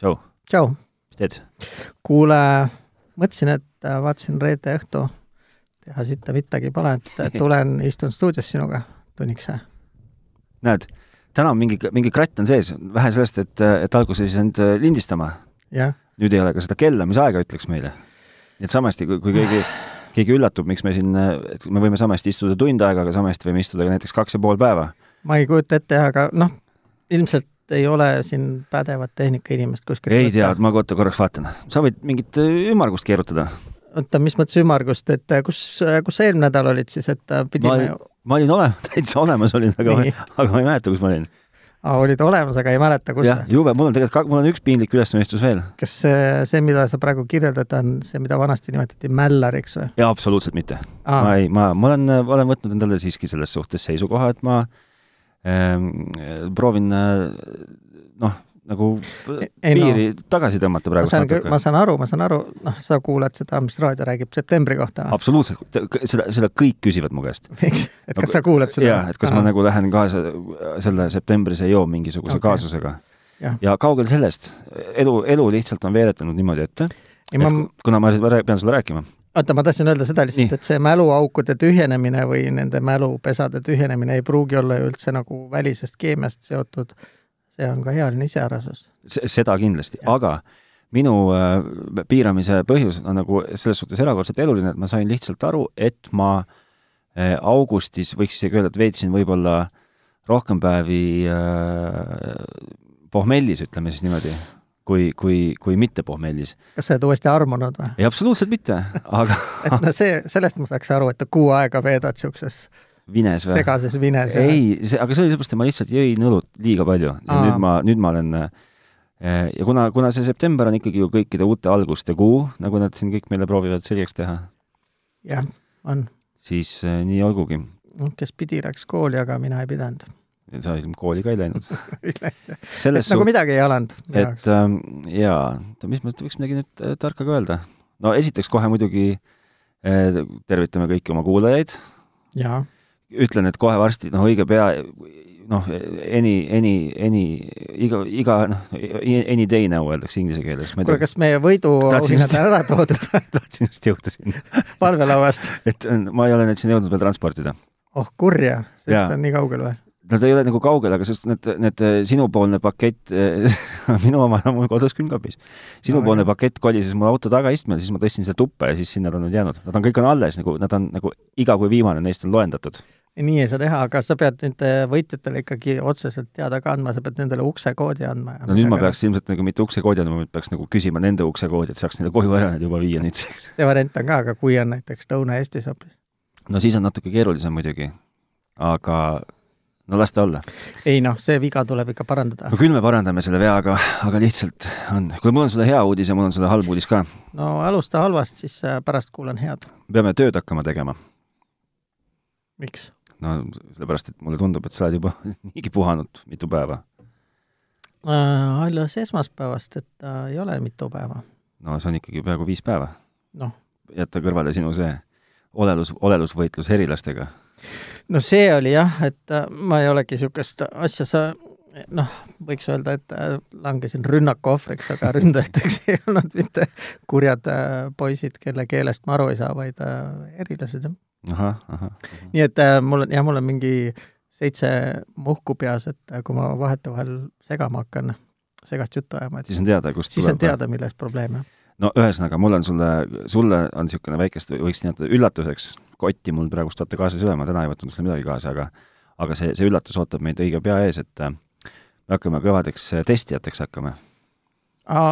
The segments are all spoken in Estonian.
tšau, tšau, mis teed? kuule, mõtlesin, et äh, vaatasin reede õhtu, teha sitta midagi pole, et tulen, istun stuudios sinuga tunniks. näed, täna on mingi, mingi kratt on sees, vähe sellest, et, et alguses ei saanud äh, lindistama. nüüd ei ole ka seda kella, mis aega ütleks meile. nii et samasti, kui, kui keegi, keegi üllatub, miks me siin, et me võime samasti istuda tund aega, aga samasti võime istuda ka näiteks kaks ja pool päeva. ma ei kujuta ette, aga noh, ilmselt ei ole siin pädevat tehnikainimest kuskil. ei tea, ma oota korraks vaatan. sa võid mingit äh, ümmargust keerutada. oota, mis mõttes ümmargust, et äh, kus, kus sa eelmine nädal olid siis, et äh, pidime ma, ju ma olin olemas, täitsa olemas olin, aga, aga ma ei mäleta, kus ma olin. ah, olid olemas, aga ei mäleta, kus jah, jube, mul on tegelikult, mul on üks piinlik ülestunnistus veel. kas see, see, mida sa praegu kirjeldad, on see, mida vanasti nimetati mällariks või jaa, absoluutselt mitte ma? ei, ma, ma olen, olen võtnud endale siiski selles suhtes seisukoha, et ma ähm, proovin äh, noh, nagu ei no. piiri tagasi tõmmata ma praegu saan, ma natuke. saan aru, ma saan aru, noh, sa kuulad seda, mis raadio räägib septembri kohta absoluutselt, seda, seda kõik küsivad mu käest. miks, et kas sa kuulad seda? jaa, et kas ma nagu lähen kaasa selle septembris ei joo mingisuguse okay. kaasusega. Ja kaugel sellest, elu, elu lihtsalt on veeretanud niimoodi ette, ei ma, kuna ma pean sulle rääkima. oota, ma tahtsin öelda seda lihtsalt et see mäluaukude tühjenemine või nende mälupesade tühjenemine ei pruugi olla ju üldse nagu välisest keemiast seotud. see on ka ealine iseärasus. seda kindlasti, aga minu äh, piiramise põhjus on nagu selles suhtes erakordselt eluline, et ma sain lihtsalt aru, et ma äh, augustis võiks isegi öelda, et veetsin võib-olla rohkem päevi äh, pohmellis, ütleme siis niimoodi, kui, kui, kui mitte pohmellis. kas sa oled uuesti armunud või? ei, absoluutselt mitte, aga et no see, sellest ma saaks aru, et kuu aega veedad siukses vines või? segases vines ei, see, aga see oli seepärast, et ma lihtsalt jõin õlut liiga palju ja Aa. nüüd ma, nüüd ma olen äh, ja kuna, kuna see september on ikkagi ju kõikide uute alguste kuu, nagu nad siin kõik meile proovivad selgeks teha, jah, on. siis äh, nii olgugi. kes pidi, läks kooli, aga mina ei pidanud. Sa ilmselt kooli ka ei läinud. selles nagu suhtes, midagi ei alanud. et ähm, jaa, mis ma võiks midagi nüüd äh, tarka ka öelda. no esiteks kohe muidugi äh, tervitame kõiki oma kuulajaid, jaa, ütlen, et kohe varsti, noh, õige pea, noh, any, any, any, iga, iga, noh, any day now öeldakse inglise keeles. kuule, kas meie võiduauhinnad on ära toodud tahtsin just jõuda sinna, valvelauast? et äh, ma ei ole neid siin jõudnud veel transportida. oh kurja, sellest on nii kaugel või? No ta ei ole nagu kaugel, aga sest need, need äh, sinupoolne pakett, minu oma on mul kodus külmkapis. sinupoolne jah. pakett kolises mu auto tagaistmele, siis ma tõstsin selle tuppa ja siis sinna ta on nüüd jäänud. Nad on kõik on alles nagu, nad on nagu iga kui viimane neist on loendatud. nii ei saa teha, aga sa pead nende võitjatele ikkagi otseselt teada ka andma, sa pead nendele uksekoodi andma. no nüüd ma peaks ilmselt nagu mitte uksekoodi andma, vaid peaks nagu küsima nende uksekoodi, et saaks neile koju ära need juba viia nüüdseks. see variant on ka, aga kui on näiteks Lõuna-Eestis hoopis. no siis on natuke keerulisem muidugi, aga no las ta olla. ei noh, see viga tuleb ikka parandada no. küll me parandame selle vea, aga, aga lihtsalt on, kuule, mul on sulle hea uudis ja mul on sulle halb uudis ka. no alusta halvast, siis äh, pärast kuulan head. peame tööd hakkama tegema. miks? no sellepärast, et mulle tundub, et sa oled juba niigi puhanud mitu päeva. Äh, alles esmaspäevast, et äh, ei ole mitu päeva. no see on ikkagi peaaegu viis päeva. noh, jätta kõrvale sinu see olelus, olelusvõitlus herilastega. No see oli jah, et äh, ma ei olegi niisugust asja sa noh, võiks öelda, et äh, langesin rünnaku ohvriks, aga ründajateks ei olnud mitte kurjad äh, poisid, kelle keelest ma aru ei saa, vaid erilased jah. nii et mul on jah, mul on mingi seitse muhku peas, et kui ma vahetevahel segama hakkan, segast juttu ajama, et siis on teada, kust siis on tuleb. teada, milles probleem jah. no ühesõnaga, mul on sulle, sulle on niisugune väikest, võiks nimetada üllatuseks, kotti mul praegust vaata kaasas ei ole, ma täna ei võtnud sulle midagi kaasa, aga aga see, see üllatus ootab meid õige pea ees, et äh, me hakkame kõvadeks äh, testijateks hakkame.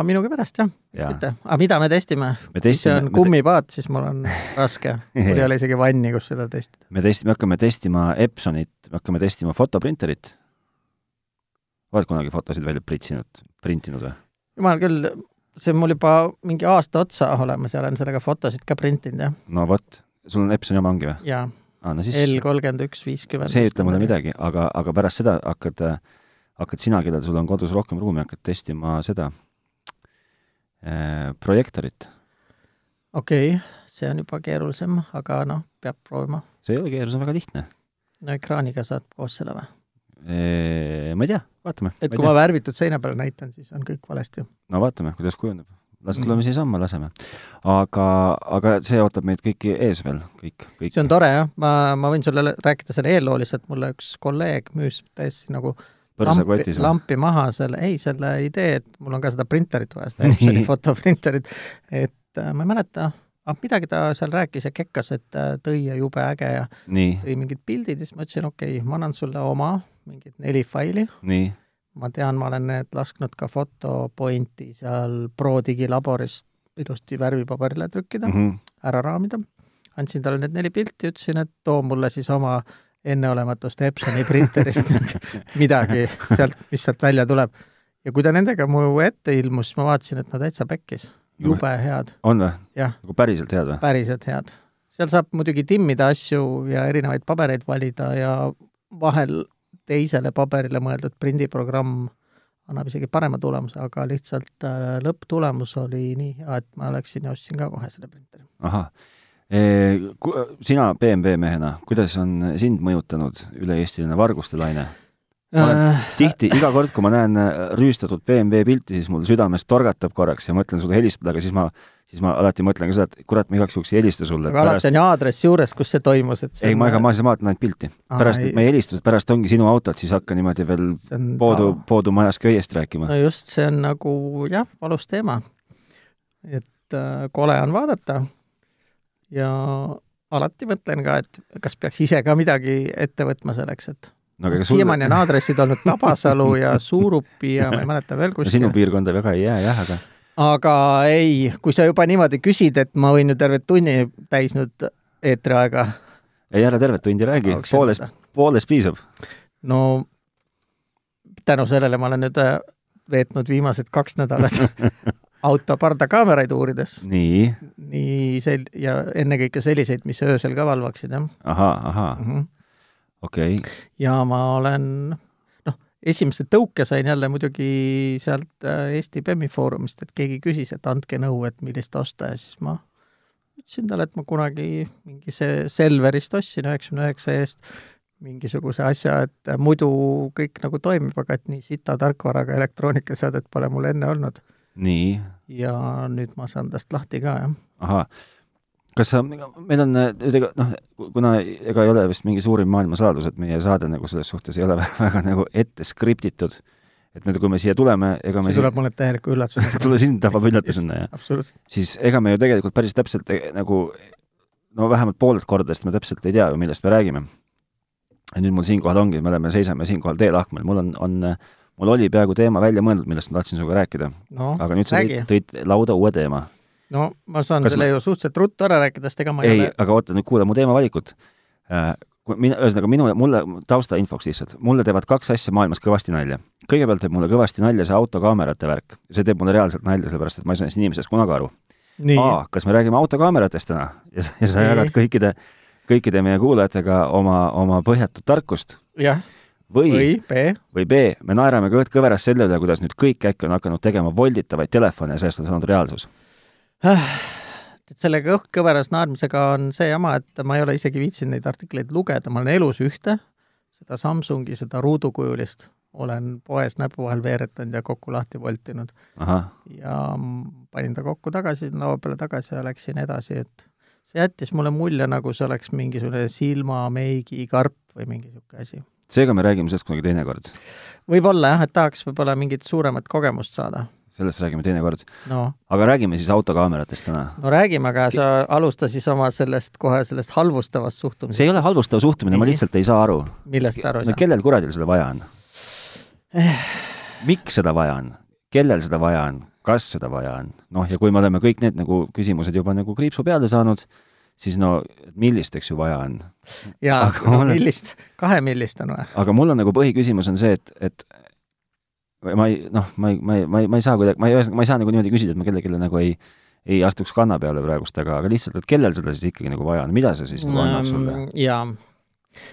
minugi pärast jah, Jaa. mitte. aga mida me testime? me kui see testime on, kummipaat, siis mul on raske. mul ei ole isegi vanni, kus seda testida. me testi-, me hakkame testima Epsonit, me hakkame testima fotoprinterit. oled kunagi fotosid välja pritsinud, printinud või? jumal küll, see on mul juba mingi aasta otsa olemas ja olen sellega fotosid ka printinud jah, no vot, sul on Epsoni oma ongi või? ja aa, no siis L kolmkümmend üks viiskümmend. see ei ütle mulle. midagi, aga, aga pärast seda hakkad, hakkad sina, kellel sul on kodus rohkem ruumi, hakkad testima seda äh, projektorit. okei okay,, see on juba keerulisem, aga noh, peab proovima. see ei ole on väga lihtne. no ekraaniga saad koos selle või? ma ei tea, vaatame. et kui ma värvitud seina peale näitan, siis on kõik valesti. no vaatame, kuidas kujuneb. Las tuleme siiasamma, laseme. aga, aga see ootab meid kõiki ees veel, kõik, kõik. see on tore jah, ma, ma võin sulle rääkida selle eelloo lihtsalt, mulle üks kolleeg müüs täiesti nagu lampi, lampi maha selle, ei, selle idee, et mul on ka seda printerit vaja, seda Epsoni fotoprinterit, et äh, ma ei mäleta, ah midagi ta seal rääkis ja kekkas, et äh, tõi ja jube äge ja Nii. tõi mingid pildid ja siis ma ütlesin, okei okay,, ma annan sulle oma mingid neli faili. Ma tean, ma olen need lasknud ka Photopointi seal Pro digilaborist ilusti värvipaberile trükkida mm, -hmm. ära raamida. andsin talle need neli pilti, ütlesin, et too mulle siis oma enneolematust Epsoni printerist midagi sealt, mis sealt välja tuleb. ja kui ta nendega mu ette ilmus, siis ma vaatasin, et no täitsa pekkis jube head. on või? nagu päriselt head või? päriselt head. seal saab muidugi timmida asju ja erinevaid pabereid valida ja vahel teisele paberile mõeldud prindiprogramm annab isegi parema tulemuse, aga lihtsalt äh, lõpptulemus oli nii hea, et ma läksin ja ostsin ka kohe selle printeri. ahah e,. Sina BMW mehena, kuidas on sind mõjutanud üle-eestiline varguste laine? Ma olen äh, tihti, iga kord, kui ma näen äh, rüüstatud BMW pilti, siis mul südames torgatab korraks ja mõtlen sulle helistada, aga siis ma, siis ma alati mõtlen ka seda, et kurat, ma igaks juhuks ei helista sulle. aga alati on ju aadress juures, kus see toimus, et see ei, ma ega, ma siis vaatan ainult pilti. pärast, et ma ei helista, pärast ongi sinu auto, et siis hakka niimoodi veel poodu, poodu majas köiest rääkima. no just, see on nagu jah, valus teema. et äh, kole on vaadata ja alati mõtlen ka, et kas peaks ise ka midagi ette võtma selleks, et no, siiamaani on aadressid olnud Tabasalu ja Suurupi ja ma ei mäleta veel kuskil. sinu piirkonda väga ei jää jah, aga aga ei, kui sa juba niimoodi küsid, et ma võin ju terve tunni täis nüüd eetriaega. ei, ära tervet tundi räägi, poolest, poolest piisab. no tänu sellele ma olen nüüd äh, veetnud viimased kaks nädalat auto pardakaameraid uurides. nii? nii sel- ja ennekõike selliseid, mis öösel ka valvaksid, jah. ahah, ahah mm. -hmm okei okay.. ja ma olen noh, esimese tõuke sain jälle muidugi sealt äh, Eesti BEM-i foorumist, et keegi küsis, et andke nõu, et millist osta ja siis ma ütlesin talle, et ma kunagi mingi see Selverist ostsin üheksakümne üheksa eest mingisuguse asja, et muidu kõik nagu toimib, aga et nii sita tarkvaraga elektroonikaseadet pole mul enne olnud. nii? ja nüüd ma saan tast lahti ka, jah. ahah, kas sa, meil on nüüd ega noh, kuna ega ei ole vist mingi suurim maailmasaladus, et meie saade nagu selles suhtes ei ole väga, väga nagu ette skriptitud, et me, kui me siia tuleme, ega me see tuleb mulle täieliku üllatusena tule sind tabab üllatusena, jah? siis ega me ju tegelikult päris täpselt eh, nagu no vähemalt pooled kordadest me täpselt ei tea ju, millest me räägime. ja nüüd mul siinkohal ongi, me oleme, seisame siinkohal teelahkmel, mul on, on mul oli peaaegu teema välja mõeldud, millest ma tahtsin sinuga rääkida no,. aga nüüd sa tõid, tõid lauda uue teema no ma saan Kas selle ma... ju suhteliselt ruttu ära rääkida, sest ega ma ei, ei ole aga oota, nüüd kuula mu teemavalikut äh,. mina, ühesõnaga minu, mulle, taustainfoks lihtsalt, mulle teevad kaks asja maailmas kõvasti nalja. kõigepealt teeb mulle kõvasti nalja see autokaamerate värk. see teeb mulle reaalselt nalja, sellepärast et ma ei saa neist inimesest kunagi aru. A, kas me räägime autokaameratest täna ja sa, ja sa jagad kõikide, kõikide meie kuulajatega oma, oma põhjatut tarkust? jah või, või B, või B, me naerame kõht kõveras selle üle, kuidas nüüd kõik äkki on hakanud tegema volditavaid telefone ja sellest on saanud reaalsus et selle kõhkkõveras naermisega on see jama, et ma ei ole isegi viitsinud neid artikleid lugeda, ma olen elus ühte, seda Samsungi, seda ruudukujulist, olen poes näpu vahel veeretanud ja kokku lahti voltinud. ja panin ta kokku tagasi, laua peale tagasi ja läksin edasi, et see jättis mulle mulje, nagu see oleks mingisugune silmameigi karp või mingi niisugune asi. seega me räägime sellest kunagi teinekord? võib-olla jah, et tahaks võib-olla mingit suuremat kogemust saada sellest räägime teinekord no.. aga räägime siis autokaameratest täna. no räägime, aga sa alusta siis oma sellest kohe sellest halvustavast suhtumisest. see ei ole halvustav suhtumine, ma lihtsalt ei saa aru. millest sa aru ei saa? kellel kuradil seda vaja on miks seda vaja on? kellel seda vaja on? kas seda vaja on? noh, ja kui me oleme kõik need nagu küsimused juba nagu kriipsu peale saanud, siis no millist, eks ju, vaja on. jaa, no, millist, kahe millist on vaja. aga mul on nagu põhiküsimus on see, et, et ma ei, noh, ma ei, ma ei, ma ei, ma ei saa kuidagi, ma ei, ühesõnaga, ma ei saa nagu niimoodi küsida, et ma kellelegi nagu ei, ei astuks kanna peale praegust, aga, aga lihtsalt, et kellel seda siis ikkagi nagu vaja on, mida see siis nagu annab sulle? Mm, jaa.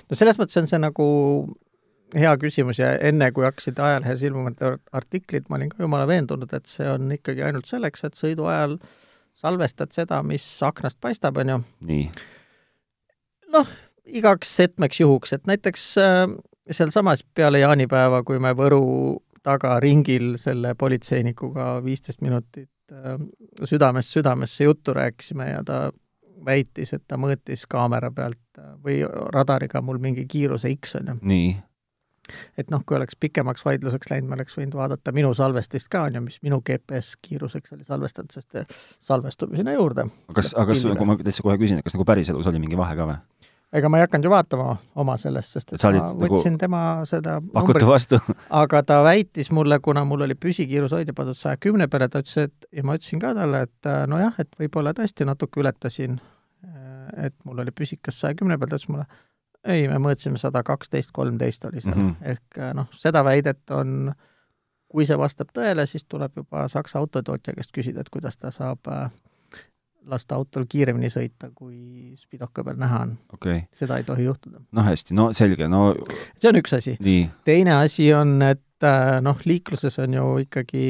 no selles mõttes on see nagu hea küsimus ja enne, kui hakkasid ajalehes ilmuma artiklid, ma olin ka jumala veendunud, et see on ikkagi ainult selleks, et sõidu ajal salvestad seda, mis aknast paistab, on ju. nii. noh, igaks setmeks juhuks, et näiteks äh, sealsamas peale jaanipäeva, kui me Võru taga ringil selle politseinikuga viisteist minutit äh, südamest südamesse juttu rääkisime ja ta väitis, et ta mõõtis kaamera pealt äh, või radariga mul mingi kiiruse X on ju. nii, et noh, kui oleks pikemaks vaidluseks läinud, me oleks võinud vaadata minu salvestist ka, on ju, mis minu GPS kiiruseks oli salvestatud, sest salvestub sinna juurde. kas, aga kas, kui ma täitsa kohe küsin, et kas nagu päriselus oli mingi vahe ka või? Ega ma ei hakanud ju vaatama oma sellest, sest et olid ma nagu võtsin tema seda pakuti vastu? aga ta väitis mulle, kuna mul oli püsikiirushoidja pandud saja kümne peale, ta ütles, et ja ma ütlesin ka talle, et äh, nojah, et võib-olla tõesti natuke ületasin, et mul oli püsikas saja kümne peal, ta ütles mulle, ei, me mõõtsime sada kaksteist, kolmteist oli seal mm. -hmm. ehk äh, noh, seda väidet on, kui see vastab tõele, siis tuleb juba Saksa autotootja käest küsida, et kuidas ta saab äh, lasta autol kiiremini sõita, kui spidoka peal näha on. okei okay., seda ei tohi juhtuda. no hästi, no selge, no see on üks asi. teine asi on, et äh, noh, liikluses on ju ikkagi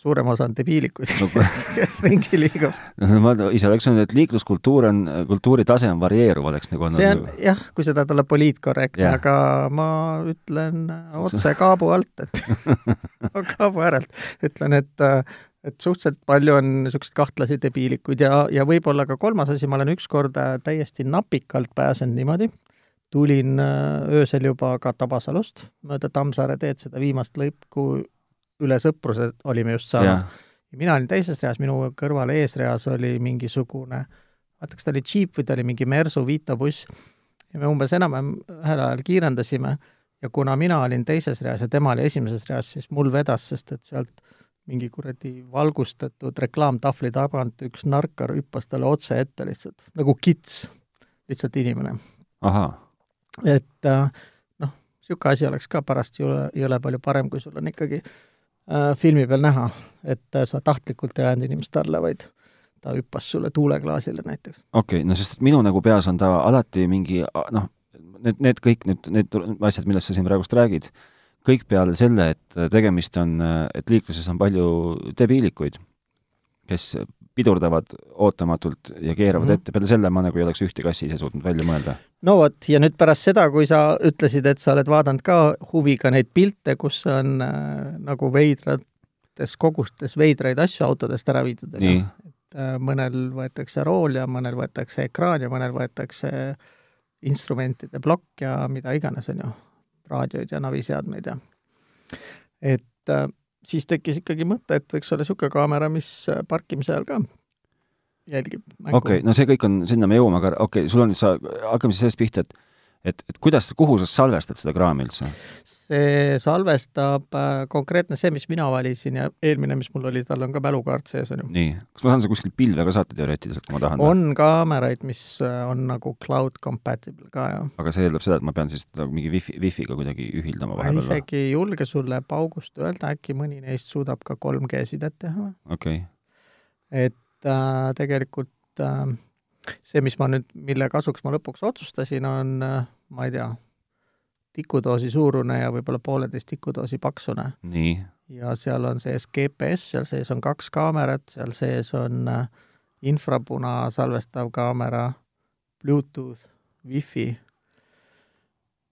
suurem osa on debiilikud No no,, kes ringi liigub. ma ise oleks öelnud, et liikluskultuur on, kultuuri tase on varieeruv, oleks nagu see on jah, kui seda tuleb poliitkorrektne yeah., aga ma ütlen otse kaabu alt, et kaabu äärelt, ütlen, et et suhteliselt palju on niisuguseid kahtlasi debiilikuid ja, ja võib-olla ka kolmas asi, ma olen ükskord täiesti napikalt pääsenud niimoodi, tulin äh, öösel juba ka Tabasalust mööda Tammsaare teed, seda viimast lõiku üle Sõpruse olime just saamas. mina olin teises reas, minu kõrval eesreas oli mingisugune, vaata, kas ta oli džiip või ta oli mingi Mersu Vito buss. Ja me umbes enam-vähem ühel ajal kiirendasime. Ja kuna mina olin teises reas ja tema oli esimeses reas, siis mul vedas, sest et sealt mingi kuradi valgustatud reklaamtahvli tagant üks narkar hüppas talle otse ette lihtsalt, nagu kits, lihtsalt inimene. et äh, noh, niisugune asi oleks ka pärast jõle, jõle palju parem, kui sul on ikkagi äh, filmi peal näha, et äh, sa tahtlikult ei ajanud inimest alla, vaid ta hüppas sulle tuuleklaasile näiteks. okei okay,, no sest minu nagu peas on ta alati mingi noh, need, need kõik nüüd need asjad, millest sa siin praegust räägid, kõik peale selle, et tegemist on, et liikluses on palju debiilikuid, kes pidurdavad ootamatult ja keeravad mm. -hmm. ette, peale selle ma nagu ei oleks ühtegi asja ise suutnud välja mõelda. no vot, ja nüüd pärast seda, kui sa ütlesid, et sa oled vaadanud ka huviga neid pilte, kus on äh, nagu veidrates kogustes veidraid asju autodest ära viidud, on ju et äh, mõnel võetakse rool ja mõnel võetakse ekraan ja mõnel võetakse instrumentide plokk ja mida iganes, on ju, raadioid ja naviseadmeid ja et äh, siis tekkis ikkagi mõte, et võiks olla niisugune kaamera, mis äh, parkimise ajal ka jälgib mängu. Okei okay,, no see kõik on, sinna me jõuame, aga okei okay,, sul on nüüd sa, hakkame siis sellest pihta, et et, et kuidas, kuhu sa salvestad seda kraami üldse? see salvestab äh, konkreetne see, mis mina valisin ja eelmine, mis mul oli, tal on ka mälukaart sees, on ju. nii, kas ma saan seda kuskilt pilve ka saata teoreetiliselt, kui ma tahan? on kaameraid, mis äh, on nagu cloud compatible ka ja aga see eeldab seda, et ma pean siis teda mingi wifi, wifi'ga kuidagi ühildama ma vahepeal või? isegi ei julge sulle paugust öelda, äkki mõni neist suudab ka 3G sidet teha okei okay., et äh, tegelikult äh, see, mis ma nüüd, mille kasuks ma lõpuks otsustasin, on äh, ma ei tea, tikudoosi suurune ja võib-olla pooleteist tikudoosi paksune ja seal on sees GPS, seal sees on kaks kaamerat, seal sees on äh, infrapuna salvestav kaamera, Bluetooth, Wi-Fi.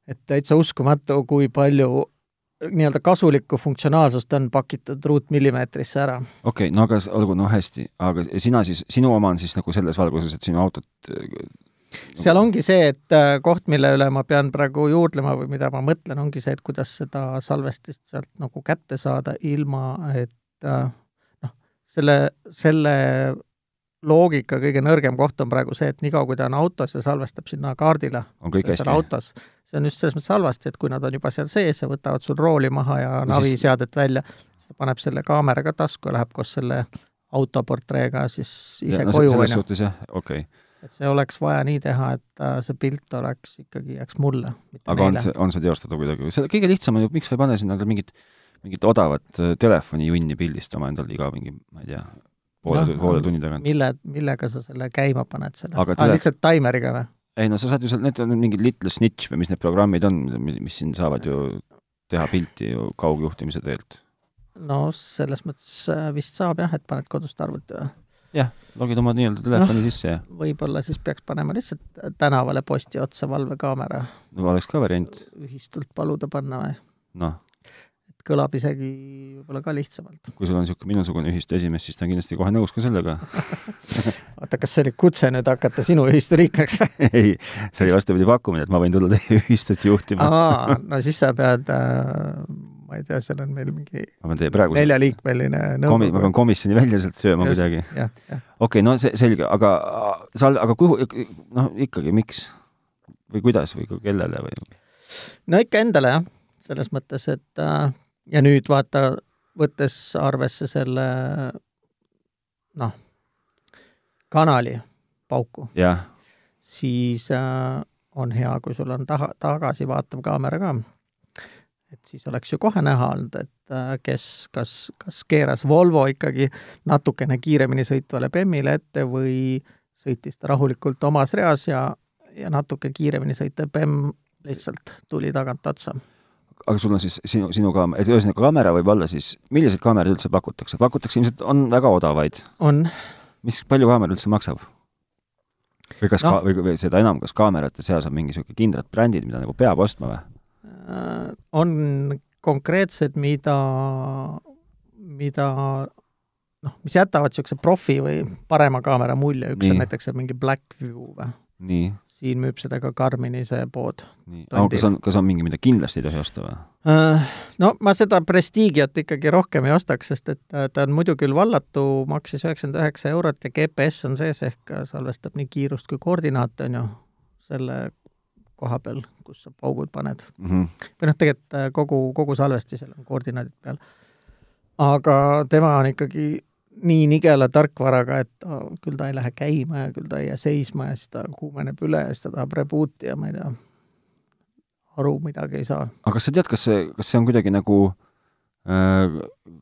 et täitsa uskumatu, kui palju nii-öelda kasulikku funktsionaalsust on pakitud ruutmillimeetrisse ära. okei okay,, no aga olgu, no hästi, aga sina siis, sinu oma on siis nagu selles valguses, et sinu autot seal ongi see, et äh, koht, mille üle ma pean praegu juurdlema või mida ma mõtlen, ongi see, et kuidas seda salvestist sealt nagu kätte saada, ilma et äh, noh, selle, selle loogika kõige nõrgem koht on praegu see, et niikaua, kui ta on autos ja salvestab sinna kaardile, on autos, see on just selles mõttes halvasti, et kui nad on juba seal sees ja võtavad sul rooli maha ja No siis- naviseadet välja, siis ta paneb selle kaamera ka tasku ja läheb koos selle autoportreega siis ise no, koju, selles on suhtes jah, okei okay.. et see oleks vaja nii teha, et äh, see pilt oleks ikkagi, jääks mulle, aga on neile. see, on see teostatav kuidagi, see kõige lihtsam on ju, miks sa ei pane sinna mingit, mingit odavat äh, telefonijunni pildistama endale iga mingi, ma ei tea, poole no,, poole tunni tagant. mille, millega sa selle käima paned selle Aga ah, lihtsalt taimeriga või? ei no sa saad ju seal, need on mingid Little Snitch või mis need programmid on, mis siin saavad ju teha pilti ju kaugjuhtimise teelt. no selles mõttes äh, vist saab jah, et paned kodust arvuti või? jah, logid oma nii-öelda telefoni no, sisse ja võib-olla siis peaks panema lihtsalt tänavale posti otsa valvekaamera. no oleks ka variant. ühistult paluda panna või? noh kõlab isegi võib-olla ka lihtsamalt. kui sul on niisugune minusugune ühistu esimees, siis ta on kindlasti kohe nõus ka sellega oota, kas see oli kutse nüüd hakata sinu ühistu liikmeks või ei, see oli vastupidi pakkumine, et ma võin tulla teie ühistut juhtima aa, no siis sa pead äh, ma ei tea, seal on meil mingi neljaliikmeline nõukogu ma pean komisjoni välja sealt sööma Just, kuidagi. okei no see, selge, aga sa, aga kuhu, noh, ikkagi, miks? või kuidas või kellele või? no ikka endale jah, selles mõttes, et äh, ja nüüd vaata, võttes arvesse selle noh, kanali pauku, siis äh, on hea, kui sul on taha, tagasivaatav kaamera ka. et siis oleks ju kohe näha olnud, et äh, kes, kas, kas keeras Volvo ikkagi natukene kiiremini sõitvale Bemmile ette või sõitis ta rahulikult omas reas ja, ja natuke kiiremini sõitev Bemm lihtsalt tuli tagant otsa aga sul on siis sinu, sinu kaamera, et ühesõnaga kaamera võib olla siis, milliseid kaameraid üldse pakutakse? pakutakse ilmselt, on väga odavaid? on. mis, palju kaamera üldse maksab? või kas no. ka, või, või seda enam, kas kaamerate seas on mingi niisugune kindlad brändid, mida nagu peab ostma või? Äh, on konkreetsed, mida, mida noh, mis jätavad niisuguse profi või parema kaamera mulje, üks Nii. on näiteks mingi Blackview või? nii. Siin müüb seda ka Karmini see pood. aga kas on, kas on mingi, mida kindlasti ei tohi osta või? Äh, no ma seda Prestigiat ikkagi rohkem ei ostaks, sest et äh, ta on muidu küll vallatu, maksis üheksakümmend üheksa eurot ja GPS on sees ehk salvestab nii kiirust kui koordinaate, on ju, selle koha peal, kus sa paugud paned mm. -hmm. või noh, tegelikult äh, kogu, kogu salvestisel on koordinaadid peal. aga tema on ikkagi nii nigela tarkvaraga, et küll ta ei lähe käima ja küll ta ei jää seisma ja siis ta kuumeneb üle ja siis ta tahab reboot'i ja ma ei tea, aru midagi ei saa. aga kas sa tead, kas see, kas see on kuidagi nagu äh,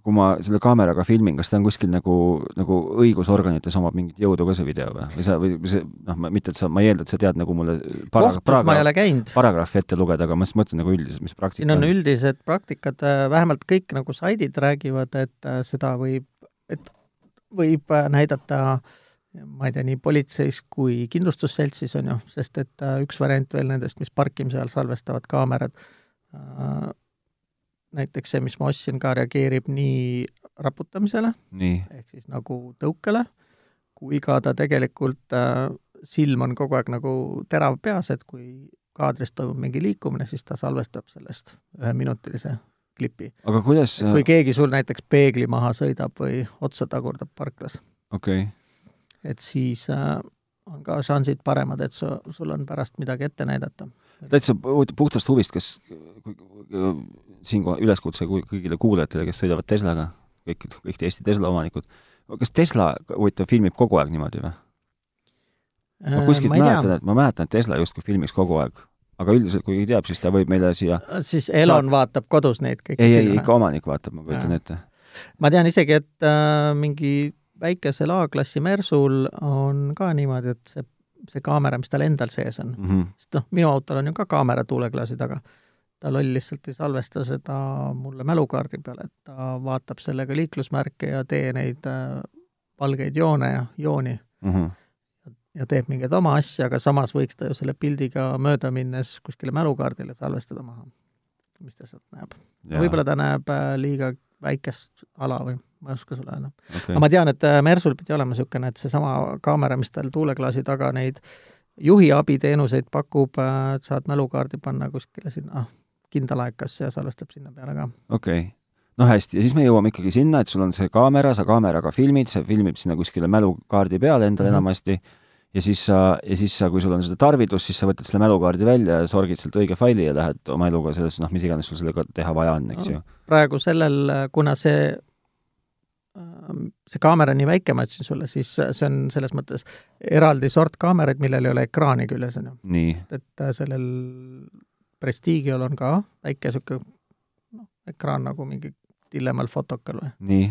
kui ma selle kaameraga filmin, kas ta on kuskil nagu, nagu õigusorganites omab mingit jõudu ka see video või, või sa, või see, noh, mitte et sa, ma ei eelda, et sa tead nagu mulle para-, paragrahv, paragrahvi ette lugeda, aga ma just mõtlen nagu üldiselt, mis praktika siin on, on. üldised praktikad, äh, vähemalt kõik nagu saidid räägivad, et äh, seda võib, et võib äh, näidata ma ei tea, nii politseis kui kindlustusseltsis, on ju, sest et äh, üks variant veel nendest, mis parkimise ajal salvestavad kaamerad, äh, näiteks see, mis ma ostsin, ka reageerib nii raputamisele, ehk siis nagu tõukele, kui ka ta tegelikult silm on kogu aeg nagu terav peas, et kui kaadris toimub mingi liikumine, siis ta salvestab sellest üheminutilise klipi. aga kuidas et kui keegi sul näiteks peegli maha sõidab või otsa tagurdab parklas okay., et siis äh, on ka šansid paremad, et su, sul on pärast midagi ette näidata. täitsa puhtast huvist, kas siinkohal üleskutse kõigile kuulajatele, kes sõidavad Teslaga, kõik, kõik Eesti Tesla omanikud, kas Tesla, huvitav, filmib kogu aeg niimoodi või? ma äh, kuskilt mäletan, et ma mäletan, et Tesla justkui filmis kogu aeg aga üldiselt, kui keegi teab, siis ta võib meile siia siis Elon saat... vaatab kodus neid kõiki ei, ei, ikka omanik vaatab, ma kujutan ette. ma tean isegi, et äh, mingi väikesel A-klassi Mersul on ka niimoodi, et see, see kaamera, mis tal endal sees on mm, -hmm. sest noh, minu autol on ju ka kaamera tuuleklaasi taga, ta loll lihtsalt ei salvesta seda mulle mälukaardi peale, et ta vaatab sellega liiklusmärke ja tee neid äh, valgeid joone ja jooni mm. -hmm ja teeb mingeid oma asju, aga samas võiks ta ju selle pildiga mööda minnes kuskile mälukaardile salvestada maha, mis ta sealt näeb. võib-olla ta näeb äh, liiga väikest ala või ma ei oska sulle öelda. Okay.. aga ma tean, et äh, Mersul pidi olema niisugune, et seesama kaamera, mis tal tuuleklaasi taga neid juhi abiteenuseid pakub, äh, et saad mälukaardi panna kuskile sinna kindalaekasse ja salvestab sinna peale ka. okei. Okay no hästi, ja siis me jõuame ikkagi sinna, et sul on see kaamera, sa kaameraga filmid, see filmib sinna kuskile mälukaardi peale endale mm -hmm. enamasti ja siis sa, ja siis sa, kui sul on seda tarvidust, siis sa võtad selle mälukaardi välja ja sorgid sealt õige faili ja lähed oma eluga selles, noh, mis iganes sul sellega teha vaja on, eks ju. praegu sellel, kuna see, ähm, see kaamera nii väike, ma ütlesin sulle, siis see on selles mõttes eraldi sort kaameraid, millel ei ole ekraani küljes, on ju. sest et äh, sellel Prestigial on ka väike niisugune noh, ekraan nagu mingi dillemal fotokal või.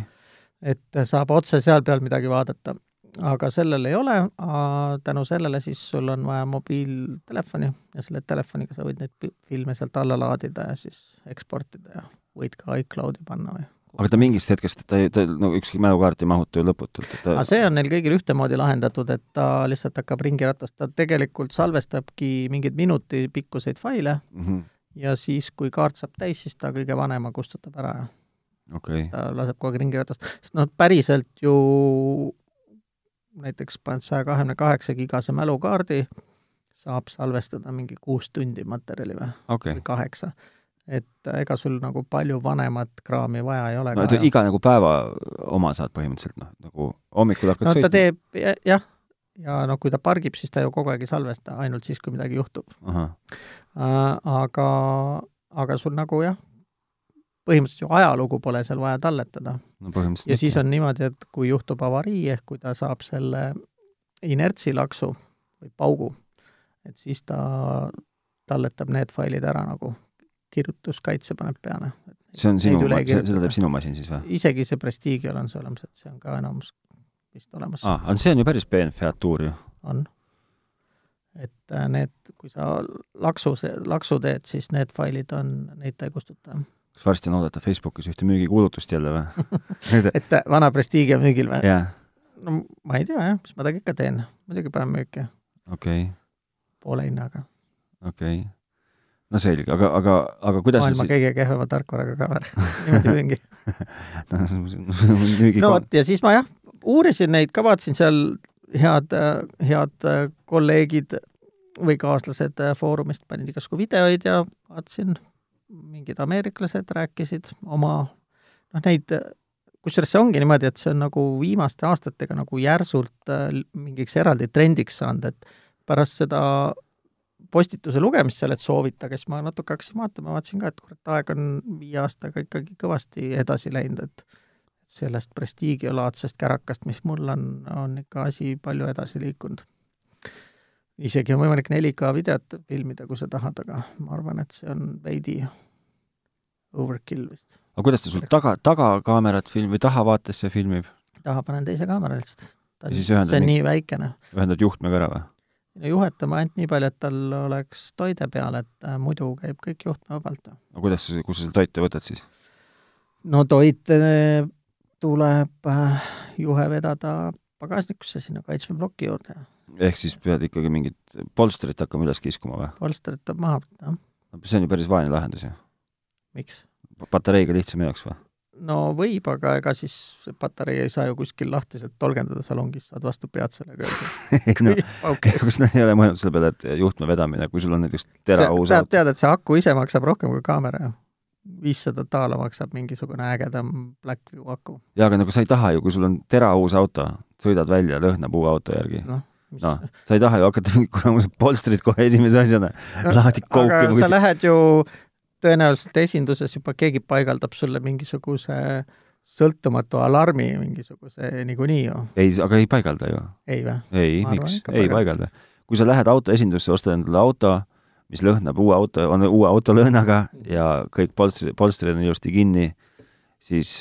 et saab otse seal peal midagi vaadata aga sellel ei ole, tänu sellele siis sul on vaja mobiiltelefoni ja selle telefoniga sa võid neid filme sealt alla laadida ja siis eksportida ja võid ka iCloudi panna või aga ta mingist hetkest, ta ei, ta no ükski mälukaart ei mahuta ju lõputult, et ta aga see on neil kõigil ühtemoodi lahendatud, et ta lihtsalt hakkab ringiratast, ta tegelikult salvestabki mingeid minuti pikkuseid faile mm -hmm. ja siis, kui kaart saab täis, siis ta kõige vanema kustutab ära ja okei okay., ta laseb kogu aeg ringiratast, sest noh, päriselt ju näiteks paned saja kahekümne kaheksa gigase mälukaardi, saab salvestada mingi kuus tundi materjali või, okei või. kaheksa. et äh, ega sul nagu palju vanemat kraami vaja ei ole no ka et iga nagu päeva oma saad põhimõtteliselt noh, nagu hommikul hakkad no ta sõitma. teeb ja- jah, ja no kui ta pargib, siis ta ju kogu aeg ei salvesta, ainult siis, kui midagi juhtub äh,. aga, aga sul nagu jah, põhimõtteliselt ju ajalugu pole seal vaja talletada no ja siis on niimoodi, et kui juhtub avarii ehk kui ta saab selle inertsilaksu või paugu, et siis ta talletab need failid ära nagu kirjutuskaitse paneb peale. see on sinu, seda teeb sinu masin siis või? isegi see Prestigial on see olemas, et see on ka enamus vist olemas aa, aga see on ju päris peen featuur ju. on. et äh, need, kui sa laksu, laksu teed, siis need failid on, neid ta ei kustuta. Kas varsti on oodata Facebookis ühte müügikuulutust jälle või? et äh, vana Prestige on müügil või? jaa, no ma ei tea jah, mis ma temaga ikka teen, muidugi panen müüki okei, poole hinnaga. okei. no selge, aga, aga, aga kuidas maailma kõige kehvema tarkvaraga kaamera niimoodi müügi no vot, ja siis ma jah, uurisin neid ka, vaatasin seal head, head kolleegid või kaaslased Foorumist panid igasugu videoid ja vaatasin, mingid ameeriklased rääkisid oma, noh neid, kusjuures see ongi niimoodi, et see on nagu viimaste aastatega nagu järsult äh, mingiks eraldi trendiks saanud, et pärast seda postituse lugemist seal, et soovitage, siis ma natuke hakkasin vaatama, vaatasin ka, et kurat, aeg on viie aastaga ikkagi kõvasti edasi läinud, et sellest prestiigiolaadsest kärakast, mis mul on, on ikka asi palju edasi liikunud. Isegi on võimalik 4K videot filmida, kui sa tahad, aga ma arvan, et see on veidi overkill vist. aga kuidas ta sul taga, tagakaamerat film- või tahavaatesse filmib? taha panen teise kaamera lihtsalt. See on nii- nii väikene. ühendad juhtmega ära või? no juhetame ainult nii palju, et tal oleks toide peal, et äh, muidu käib kõik juhtmevabalt. aga kuidas kus sa selle toite võtad siis? no toit tuleb äh, juhe vedada pagasnikusse sinna kaitsmeploki juurde. Ehk siis pead ikkagi mingit polstrit hakkama üles kiskuma või? polstrit tuleb maha võtta, see on ju päris vaene lahendus ju. miks? patareiga lihtsam ei oleks või? no võib, aga ega siis patarei ei saa ju kuskil lahtiselt tolgendada salongis, saad vastu pead sellega no okay. kas nad ei ole mõelnud selle peale, et juhtme vedamine, kui sul on näiteks terauus tead, tead, et see aku ise maksab rohkem kui kaamera ju. viissada daala maksab mingisugune ägedam Blackview aku. jaa, aga nagu sa ei taha ju, kui sul on terauus auto, sõidad välja, lõhnab uue auto järgi. noh, noh, sa ei taha ju hakata mingit kuramused polstrit kohe esimese asjana No, lahti koukima sa. lähed ju tõenäoliselt esinduses juba keegi paigaldab sulle mingisuguse sõltumatu alarmi mingisuguse niikuinii ju, ei, aga ei paigalda ju. ei või? ei, miks, ei paigalda. kui sa lähed autoesindusse, ostad endale auto, mis lõhnab uue auto, on uue auto lõhnaga ja kõik polstrid, polstrid on ilusti kinni, siis,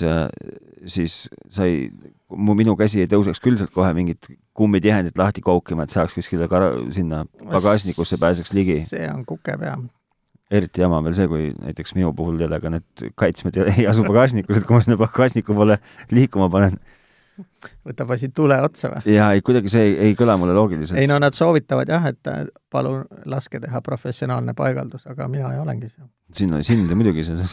siis sa ei, mu, minu käsi ei tõuseks küll sealt kohe mingit kummitihendit lahti koukima, et saaks kuskile kara-, sinna pagasnikusse pääseks ligi. see on kukepea. eriti jama on veel see, kui näiteks minu puhul jälle ka need kaitsmed ei asu pagasnikus, et kui ma sinna pagasniku poole liikuma panen võtab asi tule otsa või? ja ei, kuidagi see ei, ei kõla mulle loogiliselt. ei no nad soovitavad jah, et palun laske teha professionaalne paigaldus, aga mina ei olengi seal. sinna, sind muidugi see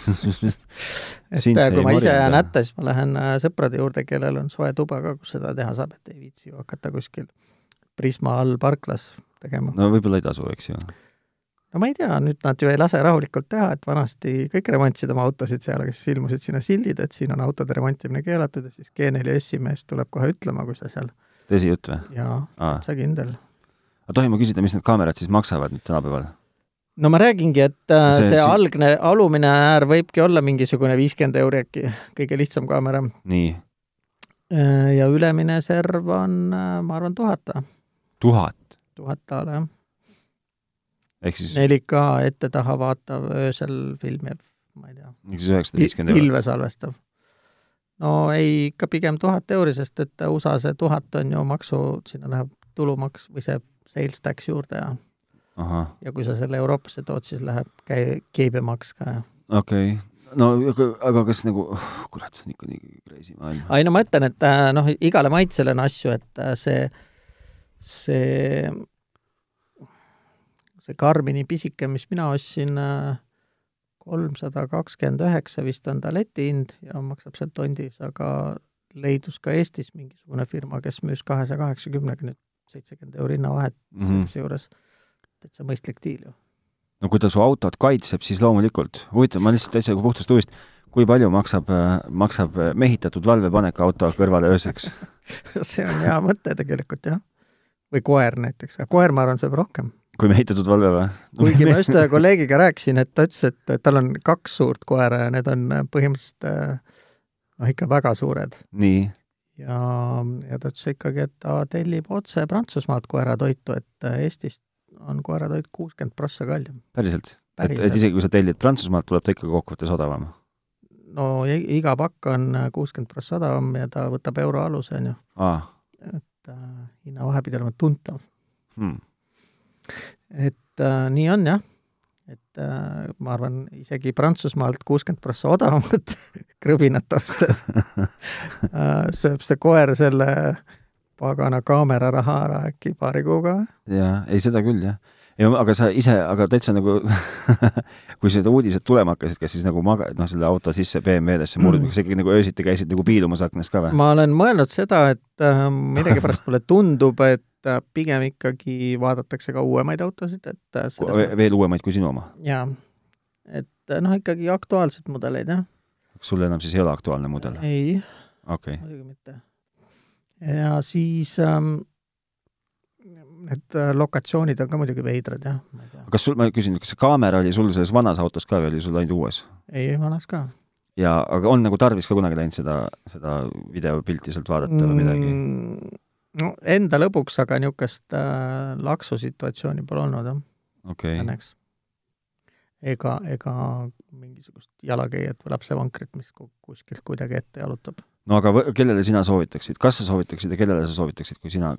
et kui ei ma ise jään hätta, siis ma lähen äh, sõprade juurde, kellel on soe tuba ka, kus seda teha saab, et ei viitsi ju hakata kuskil Prisma all parklas tegema. no võib-olla ei tasu, eks ju. No ma ei tea, nüüd nad ju ei lase rahulikult teha, et vanasti kõik remontsid oma autosid seal, aga siis ilmusid sinna sildid, et siin on autode remontimine keelatud ja siis G4S-i mees tuleb kohe ütlema, kui sa seal tõsijutt või? ja aa, sa kindel. aga tohin ma küsida, mis need kaamerad siis maksavad nüüd tänapäeval? no ma räägingi, et äh, See- see, algne alumine äär võibki olla mingisugune viiskümmend euri äkki, kõige lihtsam kaamera. nii, ja ülemine serv on, äh, ma arvan, tuhat, tuhat tuhat daala jah. Ehk siis, 4K ette-taha vaatav, öösel filmiv, ma ei tea. ehk siis üheksasada viiskümmend eurot. pilve salvestav. no ei, ikka pigem tuhat euri, sest et USA see tuhat on ju maksu, sinna läheb tulumaks või see sales tax juurde ja ahah, ja kui sa selle Euroopasse tood, siis läheb käi-, käibemaks ka ja okei okay.. no aga, kas nagu, kurat, see on ikka nii crazy maailm. ei no ma ütlen, et äh, noh, igale maitsele on asju, et äh, see, see, see Karmini pisike, mis mina ostsin, äh, kolmsada kakskümmend üheksa vist on ta letihind ja maksab seal tondis, aga leidus ka Eestis mingisugune firma, kes müüs kahesaja kaheksakümnega nüüd seitsekümmend euri hinnavahet mm -hmm. selle juures. täitsa mõistlik diil ju. no kui ta su autot kaitseb, siis loomulikult. huvitav, ma lihtsalt täitsa puhtast huvist, kui palju maksab, maksab mehitatud valvepanek auto kõrvale ööseks see on hea mõte tegelikult, jah. või koer näiteks, aga koer, ma arvan, sööb rohkem kui mehitatud valve või? kuigi ma just ühe kolleegiga rääkisin, et ta ütles, et tal on kaks suurt koera ja need on põhimõtteliselt noh, ikka väga suured. nii? ja, ja ta ütles ikkagi, et ta tellib otse Prantsusmaalt koeratoitu, et Eestist on koeratoit kuuskümmend prossa kallim. päriselt? et, et isegi kui sa tellid Prantsusmaalt, tuleb ta ikkagi kokkuvõttes odavam? no iga pakk on kuuskümmend prossa odavam ja ta võtab euro aluse, on ju. et äh, hinnavahe pidi olema tuntav hmm.. Et äh, nii on jah et äh, ma arvan, isegi Prantsusmaalt kuuskümmend prossa odavamat krõbinat ostes äh, sööb see koer selle pagana kaamera raha ära äkki paari kuuga. jaa, ei seda küll, jah. ei, aga sa ise, aga täitsa nagu kui seda uudised tulema hakkasid, kas siis nagu maga-, noh, selle auto sisse BMW-desse murdma, kas ikkagi nagu öösiti käisid nagu piilumas aknast ka või? ma olen mõelnud seda, et äh, millegipärast mulle tundub, et äh, pigem ikkagi vaadatakse ka uuemaid autosid, et äh, seda... veel uuemaid kui sinu oma? jaa. et äh, noh, ikkagi aktuaalseid mudeleid, jah. kas sul enam siis ei ole aktuaalne mudel? ei okay.. muidugi mitte. ja siis ähm, need lokatsioonid on ka muidugi veidrad, jah. kas sul, ma küsin, kas see kaamera oli sul selles vanas autos ka või oli sul ainult uues? ei, vanas ka. ja, aga on nagu tarvis ka kunagi läinud seda, seda videopilti sealt vaadata või midagi mm,? No enda lõbuks, aga niisugust äh, laksu situatsiooni pole olnud, jah. Okay.. õnneks. ega, ega mingisugust jalakäijat või lapsevankrit, mis kuskilt kuidagi ette jalutab. No aga kellele sina soovitaksid, kas sa soovitaksid ja kellele sa soovitaksid, kui sina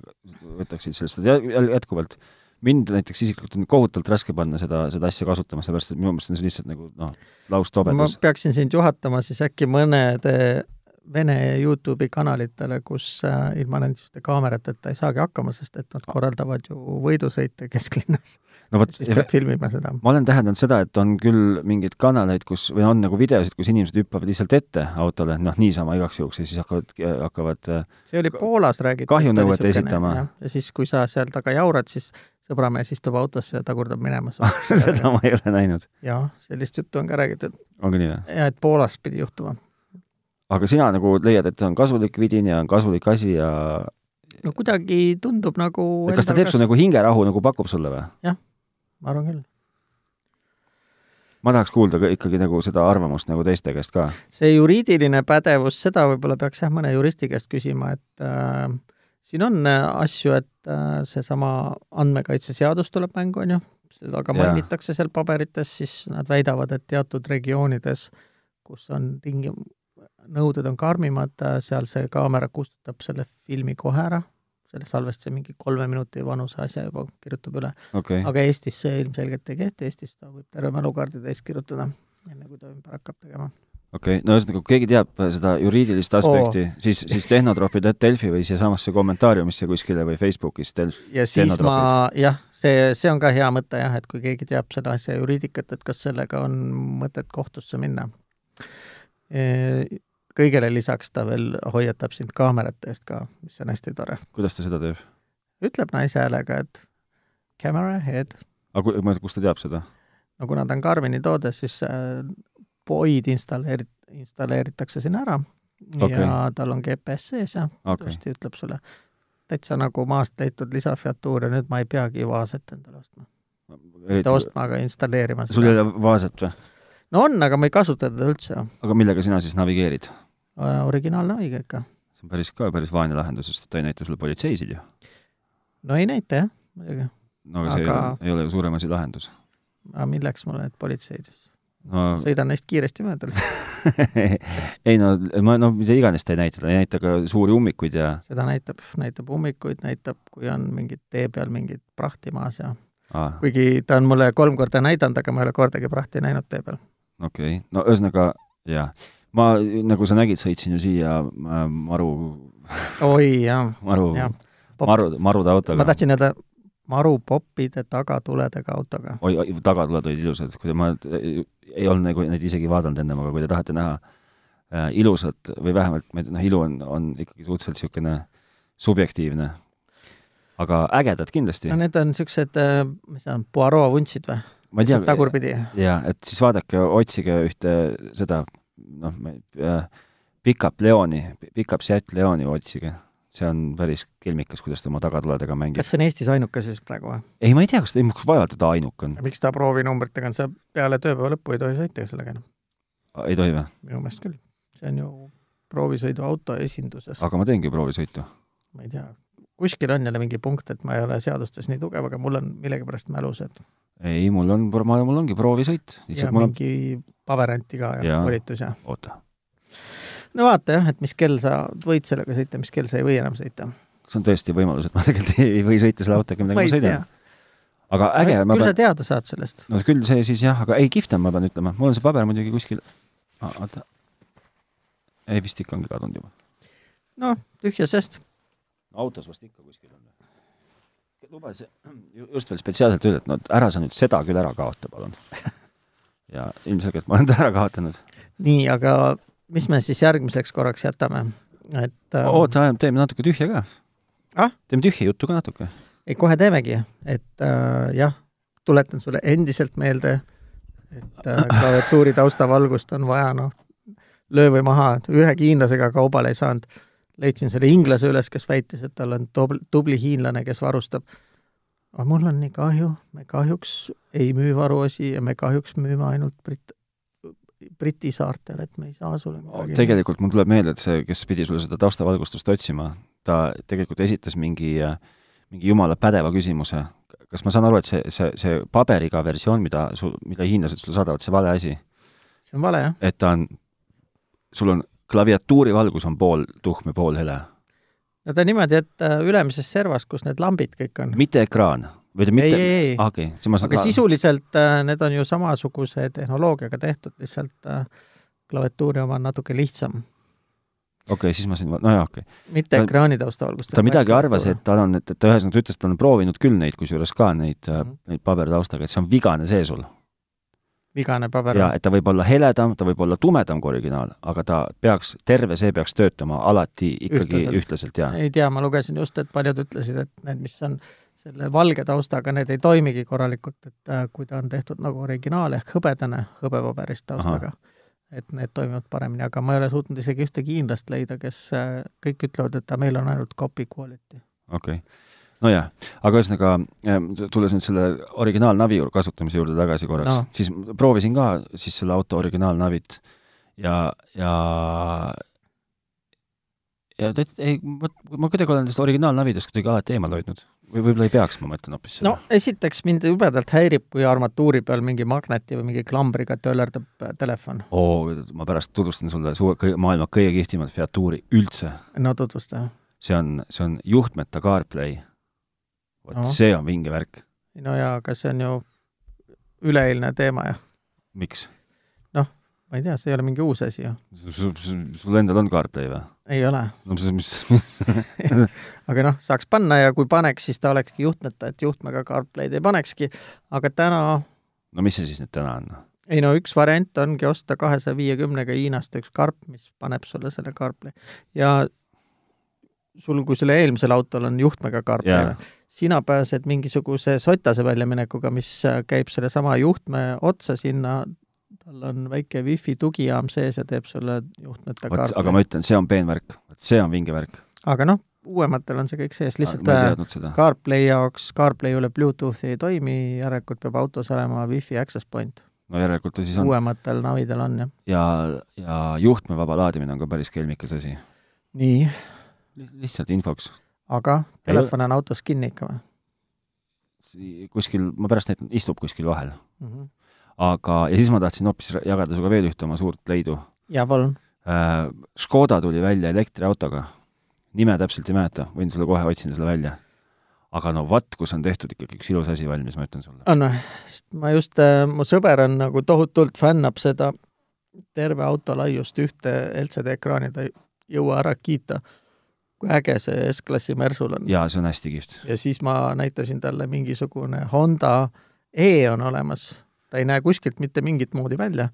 võtaksid sellest jätkuvalt? Mind näiteks isiklikult on kohutavalt raske panna seda, seda asja kasutama, sellepärast et minu meelest on see lihtsalt nagu noh, laustobedus. ma peaksin sind juhatama siis äkki mõnede Vene Youtube'i kanalitele, kus äh, ilma nendeste kaamerateta ei saagi hakkama, sest et nad korraldavad ju võidusõite kesklinnas no vot, siis peab filmima seda. ma olen täheldanud seda, et on küll mingeid kanaleid, kus, või on nagu videosid, kus inimesed hüppavad lihtsalt ette autole, noh, niisama igaks juhuks ja siis hakkavad, hakkavad äh, see oli Poolas räägitud. kahjunõuet esitama. ja siis, kui sa seal taga jaurad, siis sõbramees istub autosse ja tagurdab minema seda ma ei ole näinud. jah, sellist juttu on ka räägitud. on nii või? ja et Poolas pidi juhtuma aga sina nagu leiad, et see on kasulik vidin ja on kasulik asi ja no kuidagi tundub nagu kas ta teeb su nagu hingerahu nagu pakub sulle või? jah, ma arvan küll. ma tahaks kuulda ka ikkagi nagu seda arvamust nagu teiste käest ka. see juriidiline pädevus, seda võib-olla peaks jah, mõne juristi käest küsima, et äh, siin on äh, asju, et äh, seesama andmekaitseseadus tuleb mängu, on ju, seda ka mainitakse seal paberites, siis nad väidavad, et teatud regioonides, kus on tingim-, nõuded on karmimad, seal see kaamera kustutab selle filmi kohe ära, selle salvestuse mingi kolme minuti vanuse asja juba kirjutab üle okay.. aga Eestis see ilmselgelt ei kehti, Eestis ta võib terve mälukaardi täis kirjutada, enne kui ta ümber hakkab tegema. okei okay., no ühesõnaga, kui keegi teab seda juriidilist aspekti oh., siis, siis tehnotroopid.delfi või siiasamasse kommentaariumisse kuskile või Facebookis Delf. ja siis ma, jah, see, see on ka hea mõte jah, et kui keegi teab selle asja juriidikat, et kas sellega on mõtet kohtusse minna kõigele lisaks ta veel hoiatab sind kaamerate eest ka, mis on hästi tore. kuidas ta seda teeb? ütleb naise häälega, et camera ahead. aga ma ei tea, kust ta teab seda? no kuna ta on Karmini toode, siis äh, poid installeeri-, installeeritakse sinna ära okay. ja tal on GPS sees ja okay. ilusti ütleb sulle, täitsa nagu maast leitud lisafiatuur ja nüüd ma ei peagi vaaset endale ostma. mitte ostma, aga installeerima. sul ei ole vaaset või? no on, aga ma ei kasuta teda üldse. aga millega sina siis navigeerid? Äh, originaalnaviga ikka. see on päris ka päris vaene lahendus, sest ta ei näita sulle politseisid ju. no ei näita jah, muidugi. no aga see aga... ei ole, ei ole ju suurem asi lahendus. aga milleks mulle need politseid no...? sõidan neist kiiresti mööda ei no, ma, no mida iganes ta ei näita, ta ei näita ka suuri ummikuid ja seda näitab, näitab ummikuid, näitab, kui on mingid tee peal mingid prahti maas ja ah. kuigi ta on mulle kolm korda näidanud, aga ma ei ole kordagi prahti näinud tee peal okei okay., no ühesõnaga jah. Ma, nagu sa nägid, sõitsin ju siia äh, maru, oi jaa, maru, jah. maru, marude autoga. ma tahtsin öelda marupoppide tagatuledega autoga. oi, oi, tagatuled olid ilusad, kui ma ei olnud nagu neid isegi vaadanud ennem, aga kui te tahate näha äh, ilusat või vähemalt, ma ei tea, noh, ilu on, on ikkagi suhteliselt niisugune subjektiivne, aga ägedad kindlasti. no need on niisugused, mis need on, Poirot vuntsid või? ma ei tea. tagurpidi. jaa, et siis vaadake, otsige ühte seda, noh, äh, Pickup Leoni, Pickup Seat Leoni otsige see on päris kelmikas, kuidas ta oma tagatuledega mängib. kas see on Eestis ainuke siis praegu või? ei, ma ei tea, kas ta, vaevalt ta ainuke on. miks ta proovinumbritega on, sa peale tööpäeva lõppu ei tohi sõita sellega enam? ei tohi või? minu meelest küll. see on ju proovisõiduauto esinduses. aga ma teengi proovisõitu. ma ei tea, kuskil on jälle mingi punkt, et ma ei ole seadustes nii tugev, aga mul on millegipärast mälus, et ei, mul on, mul ongi proovisõit. ja mingi on... paberanti ka ja, ja volitus ja. oota no vaata jah, et mis kell sa võid sellega sõita, mis kell sa ei või enam sõita. kas on tõesti võimalus, et ma tegelikult ei või sõita selle autoga, ma, ma sõidan? aga äge. küll pean... sa teada saad sellest. no küll see siis jah, aga ei, kihvt on, ma pean ütlema, mul on see paber muidugi kuskil ah,, oota. ei, vist ikka ongi kadunud juba. noh, tühja sest. Autos vast ikka kuskil on. luba see, just veel spetsiaalselt öelda, et no ära sa nüüd seda küll ära kaota, palun ja ilmselgelt ma olen ta ära kaotanud. nii, aga mis me siis järgmiseks korraks jätame, et äh, oota, teeme natuke tühja ka ah?. teeme tühja juttu ka natuke. ei, kohe teemegi, et äh, jah, tuletan sulle endiselt meelde, et äh, klaviatuuri taustavalgust on vaja, noh, löö või maha, ühe hiinlasega kaubale ei saanud. Leidsin selle inglase üles, kes väitis, et tal on tubli, tubli hiinlane, kes varustab. aga mul on nii kahju, me kahjuks ei müü varuosi ja me kahjuks müüme ainult Brit-, Briti saartel, et me ei saa sulle midagi tegelikult mul tuleb meelde, et see, kes pidi sulle seda taustavalgustust otsima, ta tegelikult esitas mingi, mingi jumala pädeva küsimuse. kas ma saan aru, et see, see, see paberiga versioon, mida su, mida hiinlased sulle saadavad, see vale asi? see on vale, jah. et ta on, sul on klaviatuuri valgus on pool tuhm ja pool hele? no ta on niimoodi, et äh, ülemises servas, kus need lambid kõik on. mitte ekraan või ta mitte, ah, okei okay,, siis ma saan aga sisuliselt äh, need on ju samasuguse tehnoloogiaga tehtud, lihtsalt äh, klaviatuuri oma on natuke lihtsam. okei okay,, siis ma sain, nojah, okei okay.. mitte ta, ekraani taustavalgust. ta midagi arvas, et tal on, et, et ta ühesõnaga, ütles, et ta on proovinud küll neid, kusjuures ka neid mm, -hmm. neid pabertaustaga, et see on vigane see sul. Vigane paber? jaa, et ta võib olla heledam, ta võib olla tumedam kui originaal, aga ta peaks, terve see peaks töötama alati ikkagi ühtlaselt, ühtlaselt, jaa. ei tea, ma lugesin just, et paljud ütlesid, et need, mis on selle valge taustaga, need ei toimigi korralikult, et äh, kui ta on tehtud nagu originaal ehk hõbedane, hõbepaberist taustaga, et need toimivad paremini, aga ma ei ole suutnud isegi ühtegi hiinlast leida, kes äh, kõik ütlevad, et meil on ainult copy quality. okei okay nojah, aga ühesõnaga, ähm, tulles nüüd selle originaalnavi kasutamise juurde tagasi korraks no., siis proovisin ka siis selle auto originaalnavit ja, ja ja ta ütles, ei, ma, kuidagi olen sellest originaalnavidest kuidagi alati eemal hoidnud või võib-olla ei peaks, ma mõtlen hoopis seda. no esiteks mind jubedalt häirib, kui armatuuri peal mingi magneti või mingi klambriga töllerdab äh, telefon. oo, ma pärast tutvustan sulle suure, maailma kõige kihvtimat featuuri üldse. no tutvusta. see on, see on juhtmeta CarPlay. Vot no. see on vinge värk. no jaa, aga see on ju üleeilne teema ju. miks? ma ei tea, see ei ole mingi uus asi ju. sul endal on CarPlay või? ei ole. no mis, mis aga noh, saaks panna ja kui paneks, siis ta olekski juhtmeta, et juhtmega CarPlay'd ei panekski, aga täna no mis see siis nüüd täna on? ei no üks variant ongi osta kahesaja viiekümnega Hiinast üks karp, mis paneb sulle selle CarPlay ja sul, kui selle eelmisel autol on juhtmega CarPlay yeah., sina pääsed mingisuguse sotase väljaminekuga, mis käib sellesama juhtme otsa sinna tal on väike wifi tugijaam sees ja teeb sulle juhtmete kaardi. aga ma ütlen, see on peenvärk, see on vinge värk. aga noh, uuematel on see kõik sees, lihtsalt äh, CarPlay jaoks, CarPlay üle Bluetoothi ei toimi, järelikult peab autos olema wifi access point. no järelikult ta siis on. uuematel navidel on, jah. ja, ja juhtmevaba laadimine on ka päris kelmikas asi. nii. Lihtsalt infoks. aga telefon on autos kinni ikka või? kuskil, ma pärast näitan, istub kuskil vahel mm. -hmm aga, ja siis ma tahtsin hoopis jagada sinuga veel ühte oma suurt leidu. jaa, palun äh,. Škoda tuli välja elektriautoga, nime täpselt ei mäleta, võin sulle kohe, otsin selle välja. aga no vaat, kus on tehtud ikkagi üks ilus asi valmis, ma ütlen sulle. on või? sest ma just äh,, mu sõber on nagu tohutult fännab seda terve auto laiust ühte LCD ekraani ta ei jõua ära kiita, kui äge see S-klassi Mersul on. jaa, see on hästi kihvt. ja siis ma näitasin talle mingisugune Honda E on olemas, ta ei näe kuskilt mitte mingit moodi välja,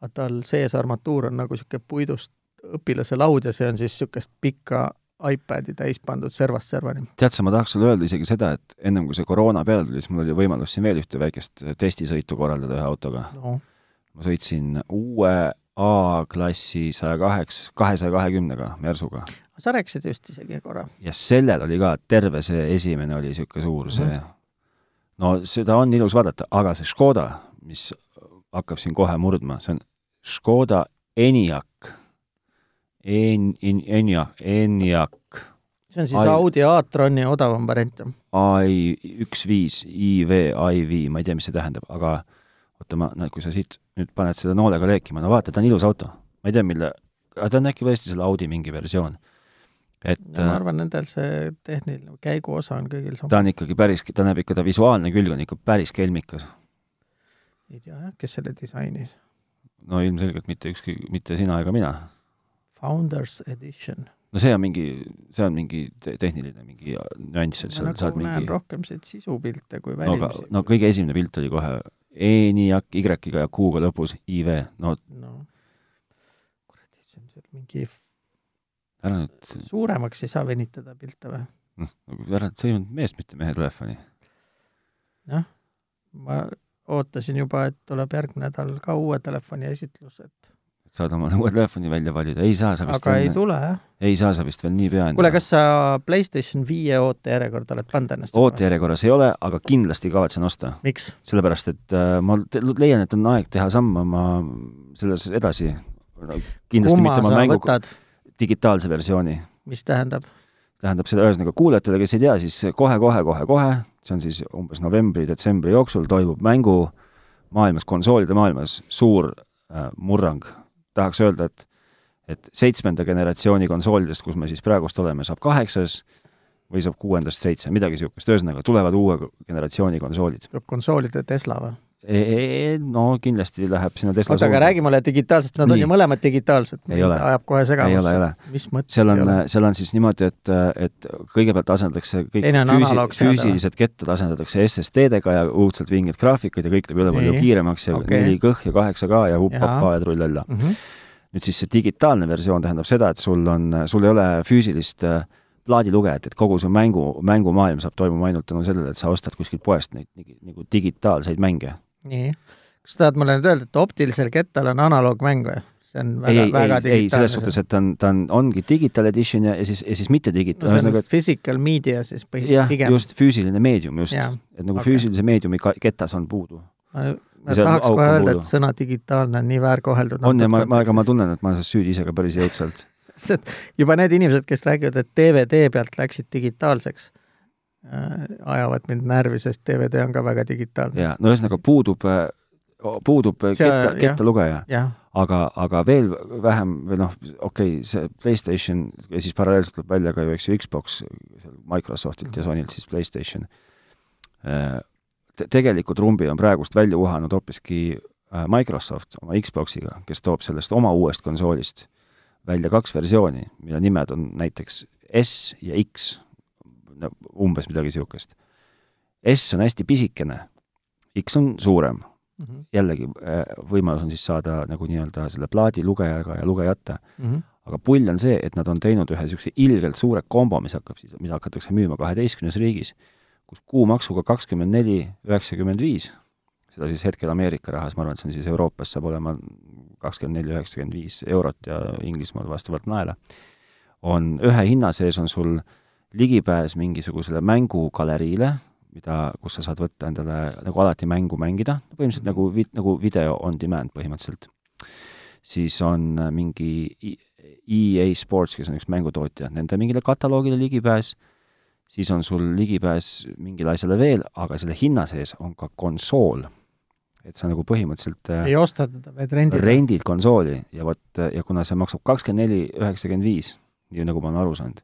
aga tal sees armatuur on nagu niisugune puidust õpilase laud ja see on siis niisugust pikka iPadi täis pandud servast servani. tead sa, ma tahaks sulle öelda isegi seda, et ennem kui see koroona peale tuli, siis mul oli võimalus siin veel ühte väikest testisõitu korraldada ühe autoga no.. ma sõitsin uue A-klassi saja kaheks, kahesaja kahekümnega Mersuga. Sa rääkisid just isegi korra. ja sellel oli ka, terve see esimene oli niisugune suur mm, -hmm. see no seda on ilus vaadata, aga see Škoda, mis hakkab siin kohe murdma, see on Škoda Enyaq En-, en-, Enyaq, Enyaq. see on siis I... Audi A-troni odavam variant, jah? ai üks viis, IV, IV, ma ei tea, mis see tähendab, aga oota, ma, no kui sa siit nüüd paned selle noolega leekima, no vaata, ta on ilus auto. ma ei tea, mille, aga ta on äkki tõesti selle Audi mingi versioon. Et ja ma äh, arvan, nendel see tehniline käiguosa on kõigil sama. ta on ikkagi päris, ta näeb ikka, ta visuaalne külg on ikka päris kelmikas. ei tea jah, kes selle disainis? no ilmselgelt mitte ükski, mitte sina ega mina. Founders Edition no see on mingi, see on mingi tehniline mingi nüanss, et seal nagu saad mingi rohkem siit sisupilte kui välimisi. no, no kõige esimene pilt oli kohe E-ni, Y-ga ja Q-ga lõpus, IV, no no kuradi, see on seal mingi ära nüüd suuremaks ei saa venitada pilte või? noh, ära, see ei olnud meest, mitte mehe telefoni. jah, ma ootasin juba, et tuleb järgmine nädal ka uue telefoni esitlus, et saad omale uue telefoni välja valida, ei saa sa vist aga enne, ei tule, jah? ei saa sa vist veel niipea enne. kuule, kas sa PlayStation viie ootejärjekorda oled pannud ennast? ootejärjekorras ei ole, aga kindlasti kavatsen osta. sellepärast, et äh, ma leian, et on aeg teha samm oma selles edasi. kindlasti Kumma mitte oma mängu võtad? Digitaalse versiooni. mis tähendab? tähendab seda, ühesõnaga kuulajatele, kes ei tea, siis kohe-kohe-kohe-kohe, see on siis umbes novembri-detsembri jooksul toimub mängu maailmas, konsoolide maailmas suur äh, murrang tahaks öelda, et et seitsmenda generatsiooni konsoolidest, kus me siis praegust oleme, saab kaheksas või saab kuuendast seitse, midagi niisugust, ühesõnaga tulevad uue generatsiooni konsoolid. tuleb konsoolide Tesla või? E, e, e, no kindlasti läheb sinna Tesla oota, aga räägi mulle digitaalsest, nad Nii. on ju mõlemad digitaalsed, ajab kohe segamusse. mis mõttes seal on, seal on siis niimoodi, et, et kõigepealt asendatakse kõik füüsi, füüsilised kettad asendatakse SSD-dega ja õudselt vinged graafikud ja kõik läheb jõle palju kiiremaks ja okay. 4K ja 8K ja hupp-hoppa ja trull-alla mm. -hmm. nüüd siis see digitaalne versioon tähendab seda, et sul on, sul ei ole füüsilist äh, plaadilugejat, et kogu see mängu, mängumaailm saab toimuma ainult tänu sellele, et sa ostad kuskilt poest neid nagu digitaalseid mänge nii, kas sa tahad mulle nüüd öelda, et optilisel kettal on analoogmäng või? see on väga, ei, väga ei, ei, selles suhtes, et ta on, ta on, ongi digital edition ja, ja siis, ja siis mitte digital no,. see on physical media siis põhi-, jah, just, füüsiline meedium just. et nagu okay. füüsilise meediumi ketas on puudu. ma, ma tahaks kohe öelda, et sõna digitaalne on nii väärkoheldud. on ja ma, ma, aga ma tunnen, et ma olen selles süüdi ise ka päris jõudsalt sest et juba need inimesed, kes räägivad, et DVD pealt läksid digitaalseks ajavad mind närvi, sest DVD on ka väga digitaalne. jaa, no ühesõnaga puudub, äh, puudub See, ketta, kettalugeja. aga, aga veel vähem või noh, okei okay,, see PlayStation ja siis paralleelselt tuleb välja ka ju, eks ju, Xbox Microsoftilt ja Sonylt siis PlayStation äh, Te,. tegelikult rumbi on praegust välja uhanud hoopiski Microsoft oma Xboxiga, kes toob sellest oma uuest konsoolist välja kaks versiooni, mille nimed on näiteks S ja X no umbes midagi niisugust. S on hästi pisikene, X on suurem mm. -hmm. jällegi äh, võimalus on siis saada nagu nii-öelda selle plaadi lugejaga ja lugejata mm. -hmm. aga pull on see, et nad on teinud ühe niisuguse ilgelt suure kombo, mis hakkab siis, mida hakatakse müüma kaheteistkümnes riigis, kus kuumaksuga kakskümmend neli, üheksakümmend viis, seda siis hetkel Ameerika rahas, ma arvan, et see on siis Euroopas, saab olema kakskümmend neli, üheksakümmend viis eurot ja Inglismaal vastavalt naela, on ühe hinna sees on sul äh, ligipääs mingisugusele mängugaleriile, mida, kus sa saad võtta endale nagu alati mängu mängida, põhimõtteliselt nagu vi-, nagu video on demand põhimõtteliselt. siis on mingi EA Sports, kes on üks mängutootja, nende mingile kataloogile ligipääs, siis on sul ligipääs mingile asjale veel, aga selle hinna sees on ka konsool. et sa nagu põhimõtteliselt ei osta teda, vaid rendid? rendid konsooli ja vot, ja kuna see maksab kakskümmend neli, üheksakümmend viis, nii nagu ma olen aru saanud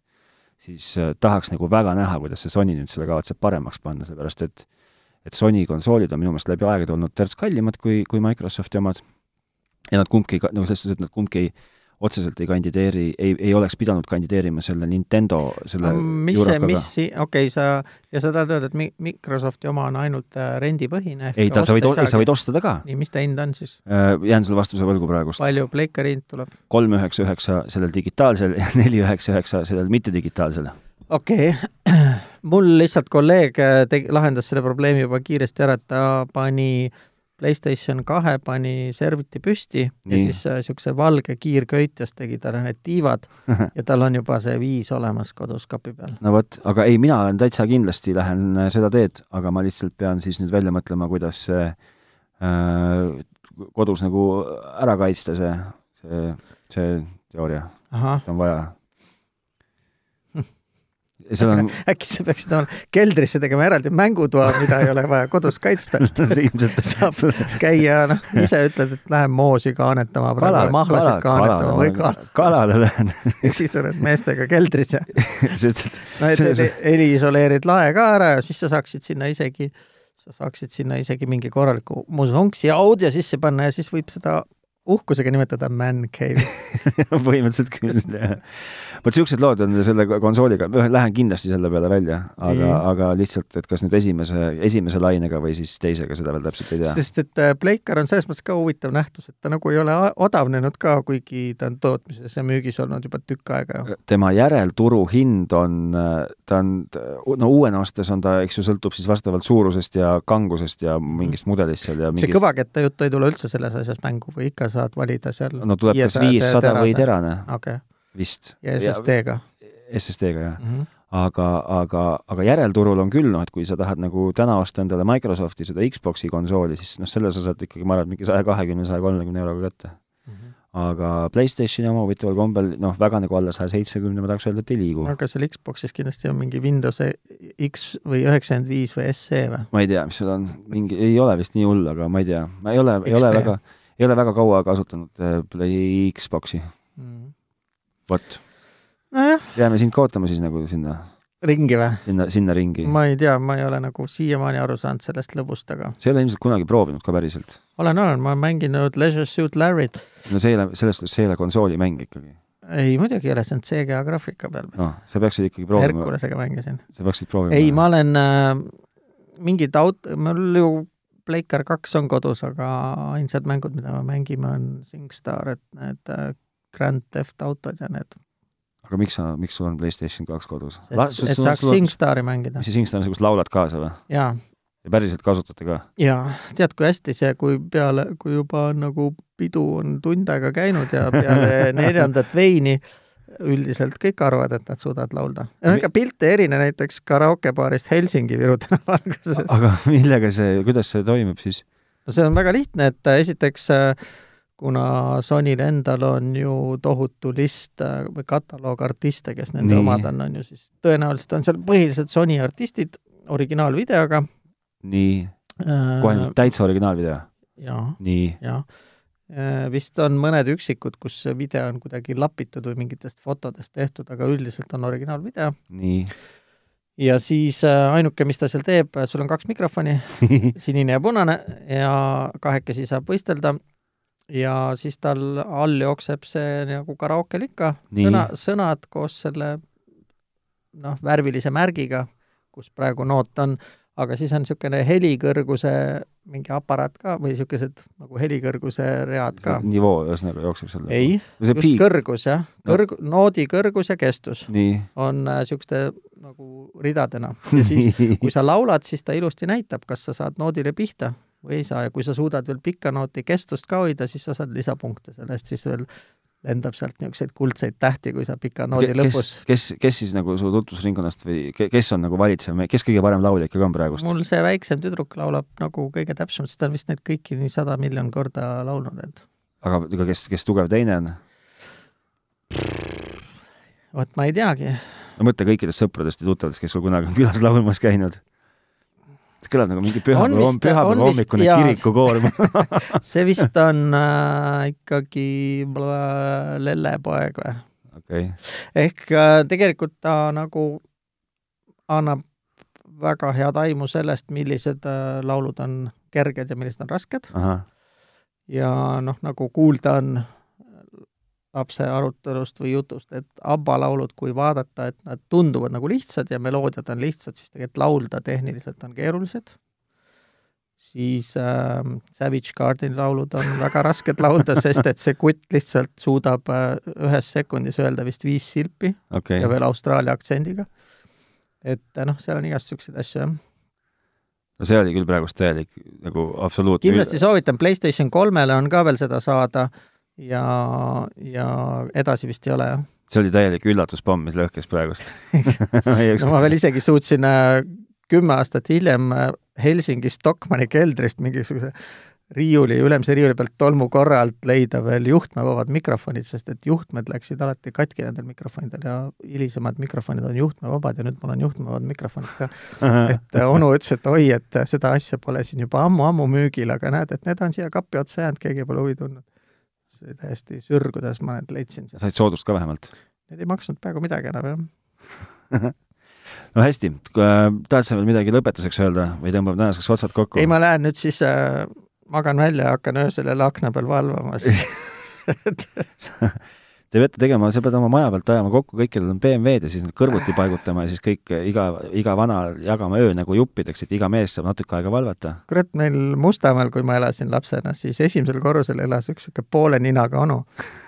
siis äh, tahaks nagu väga näha, kuidas see Sony nüüd selle kavatseb paremaks panna, sellepärast et et Sony konsoolid on minu meelest läbi aegade olnud terts kallimad kui, kui Microsofti omad. Ja nad kumbki, nagu selles suhtes, et nad kumbki ei, otseselt ei kandideeri, ei, ei oleks pidanud kandideerima selle Nintendo, selle mis see, mis, okei okay,, sa, ja sa tahad öelda, et mi-, Microsofti oma on ainult äh, rendipõhine? ei, ta, sa võid, sa võid osta ta ka. nii, mis ta hind on siis? jään sulle vastuse võlgu praegust. palju Pleikari hind tuleb? kolm üheksa üheksa sellel digitaalsel ja neli üheksa üheksa sellel mittedigitaalsel. okei okay. mul lihtsalt kolleeg tegi, lahendas selle probleemi juba kiiresti ära, et ta pani äh, PlayStation kahe pani serviti püsti Nii. ja siis niisuguse äh, valge kiirköitjas tegi talle need tiivad ja tal on juba see viis olemas kodus kapi peal. no vot, aga ei, mina olen täitsa kindlasti lähen äh, seda teed, aga ma lihtsalt pean siis nüüd välja mõtlema, kuidas see äh, kodus nagu ära kaitsta, see, see, see teooria. et on vaja On... äkki sa peaksid keldrisse tegema eraldi mängutoa, mida ei ole vaja kodus kaitsta ilmselt saab käia, noh, ise ütled, et lähen moosi kaanetama mahlasid kaanetama või kala. kalale lähen ja siis oled meestega keldris ja sest et no et, et heli isoleerid lae ka ära ja siis sa saaksid sinna isegi, sa saaksid sinna isegi mingi korraliku musonksi audio sisse panna ja siis võib seda uhkusega nimetada man cave põhimõtteliselt küll, jah. vot niisugused lood on selle konsooliga, lähen kindlasti selle peale välja, aga, aga lihtsalt, et kas nüüd esimese, esimese lainega või siis teisega, seda veel täpselt ei tea. sest et äh, Pleikar on selles mõttes ka huvitav nähtus, et ta nagu ei ole odavnenud ka, kuigi ta on tootmises ja müügis olnud juba tükk aega. tema järelturu hind on, ta on, no uuena ostes on ta, eks ju, sõltub siis vastavalt suurusest ja kangusest ja mingist mudelist seal ja mingist... see kõvaketta jutt ei tule üldse selles asjas mängu või ikka saad valida seal? no tuleb kas viissada või terane okay. vist. ja SSD-ga? SSD-ga, jah mm. -hmm aga, aga, aga järelturul on küll noh, et kui sa tahad nagu täna osta endale Microsofti seda Xbox'i konsooli, siis noh, selle sa saad ikkagi, ma arvan, mingi saja kahekümne, saja kolmekümne euroga kätte mm. -hmm. aga PlayStationi oma huvitaval kombel noh, väga nagu alla saja seitsmekümne ma tahaks öelda, et ei liigu. aga seal Xbox'is kindlasti on mingi Windows X või üheksakümmend viis või SE või? ma ei tea, mis seal on, mingi, ei ole vist nii hull, aga ma ei tea, ma ei ole, ei ole väga ei ole väga kaua kasutanud äh, Play Xbox'i mm.. vot nojah. jääme sind ka ootama siis nagu sinna ringi või? sinna, sinna ringi. ma ei tea, ma ei ole nagu siiamaani aru saanud sellest lõbust, aga sa ei ole ilmselt kunagi proovinud ka päriselt? olen, olen, ma olen mänginud Leisure Suit Larry't. no see ei ole, selles suhtes see ei ole konsoolimäng ikkagi. ei, muidugi ei ole, see on CGA graafika peal. noh, sa peaksid ikkagi proovima. Herkulesega mängisin. sa peaksid proovima. ei, ma olen äh, mingid aut-, mul ju Pleikar kaks on kodus, aga ainsad mängud, mida me mängime, on SingStar, et need äh, Grand Theft Autod ja need. aga miks sa, miks sul on PlayStation kaks kodus? et, et saaks SingStari mängida. mis see SingStar on, see, kus laulad kaasa või? jaa. ja päriselt kasutate ka? jaa, tead, kui hästi see, kui peale, kui juba nagu pidu on tund aega käinud ja peale neljandat veini üldiselt kõik arvavad, et nad suudavad laulda. no ega pilt ei erine näiteks karaokebaarist Helsingi Viru tänava alguses. aga millega see, kuidas see toimub siis? no see on väga lihtne, et äh, esiteks äh, kuna Sonyl endal on ju tohutu list äh, või kataloog artiste, kes nende Nii. omad on, on ju siis, tõenäoliselt on seal põhiliselt Sony artistid originaalvideoga. nii, kohe nüüd täitsa originaalvideo? nii. jah Äh, vist on mõned üksikud, kus video on kuidagi lapitud või mingitest fotodest tehtud, aga üldiselt on originaalvideo. nii. ja siis äh, ainuke, mis ta seal teeb, sul on kaks mikrofoni sinine ja punane ja kahekesi saab võistelda ja siis tal all jookseb see nagu karaokel ikka, sõna, sõnad koos selle noh, värvilise märgiga, kus praegu noot on, aga siis on niisugune helikõrguse mingi aparaat ka või niisugused nagu helikõrguse read ka. nivoo ühesõnaga jookseb seal? ei, just piik. kõrgus jah, kõrg- no., noodi kõrgus ja kestus Nii. on niisuguste äh, nagu ridadena. ja siis, kui sa laulad, siis ta ilusti näitab, kas sa saad noodile pihta või ei saa ja kui sa suudad veel pikka nooti kestust ka hoida, siis sa saad lisapunkte selle eest, siis veel lendab sealt niisuguseid kuldseid tähti, kui sa pika noodi kes, lõpus. kes, kes siis nagu su tutvusringkonnast või kes on nagu valitsev, kes kõige parem laulja ikkagi on praegust? mul see väiksem tüdruk laulab nagu kõige täpsemalt, sest ta on vist neid kõiki nii sada miljon korda laulnud, et. aga, aga kes, kes tugev teine on? vot ma ei teagi. no mõtle kõikidest sõpradest ja tuttavatest, kes sul kunagi on külas laulmas käinud see kõlab nagu mingi pühapäeva, pühapäeva hommikune kirikukoor see vist on äh, ikkagi lellepoeg või? okei okay.. ehk äh, tegelikult ta nagu annab väga head aimu sellest, millised äh, laulud on kerged ja millised on rasked. ja noh, nagu kuulda on lapse arutelust või jutust, et ABBA laulud, kui vaadata, et nad tunduvad nagu lihtsad ja meloodiad on lihtsad, siis tegelikult laulda tehniliselt on keerulised. siis äh, Savage Gardeni laulud on väga rasked laulda, sest et see kutt lihtsalt suudab äh, ühes sekundis öelda vist viis silpi okei ja veel Austraalia aktsendiga. et äh, noh, seal on igast niisuguseid asju, jah. no see oli küll praegust täielik nagu absoluutne kindlasti soovitan, PlayStation kolmele on ka veel seda saada ja, ja edasi vist ei ole, jah. see oli täielik üllatuspomm, mis lõhkes praegust no ma veel isegi suutsin äh, kümme aastat hiljem äh, Helsingi Stockmanni keldrist mingisuguse riiuli, ülemise riiuli pealt tolmukorra alt leida veel juhtmevabad mikrofonid, sest et juhtmed läksid alati katki nendel mikrofonidel ja hilisemad mikrofonid on juhtmevabad ja nüüd mul on juhtmevabad mikrofonid ka. et äh, onu ütles, et oi, et seda asja pole siin juba ammu-ammu müügil, aga näed, et need on siia kapi otsa jäänud, keegi pole huvi tundnud. See oli täiesti sür, kuidas ma need leidsin said soodust ka vähemalt? Need ei maksnud peaaegu midagi enam, jah no hästi, tahad sa veel midagi lõpetuseks öelda või tõmbame tänaseks otsad kokku? ei, ma lähen nüüd siis äh, magan välja ja hakkan öösel jälle akna peal valvama, siis Te peate tegema, sa pead oma maja pealt ajama kokku kõik, kellel on BMW-d ja siis need kõrvuti paigutama ja siis kõik, iga, iga vana jagama öö nagu juppideks, et iga mees saab natuke aega valvata. kurat, meil Mustamäel, kui ma elasin lapsena, siis esimesel korrusel elas üks niisugune poole ninaga onu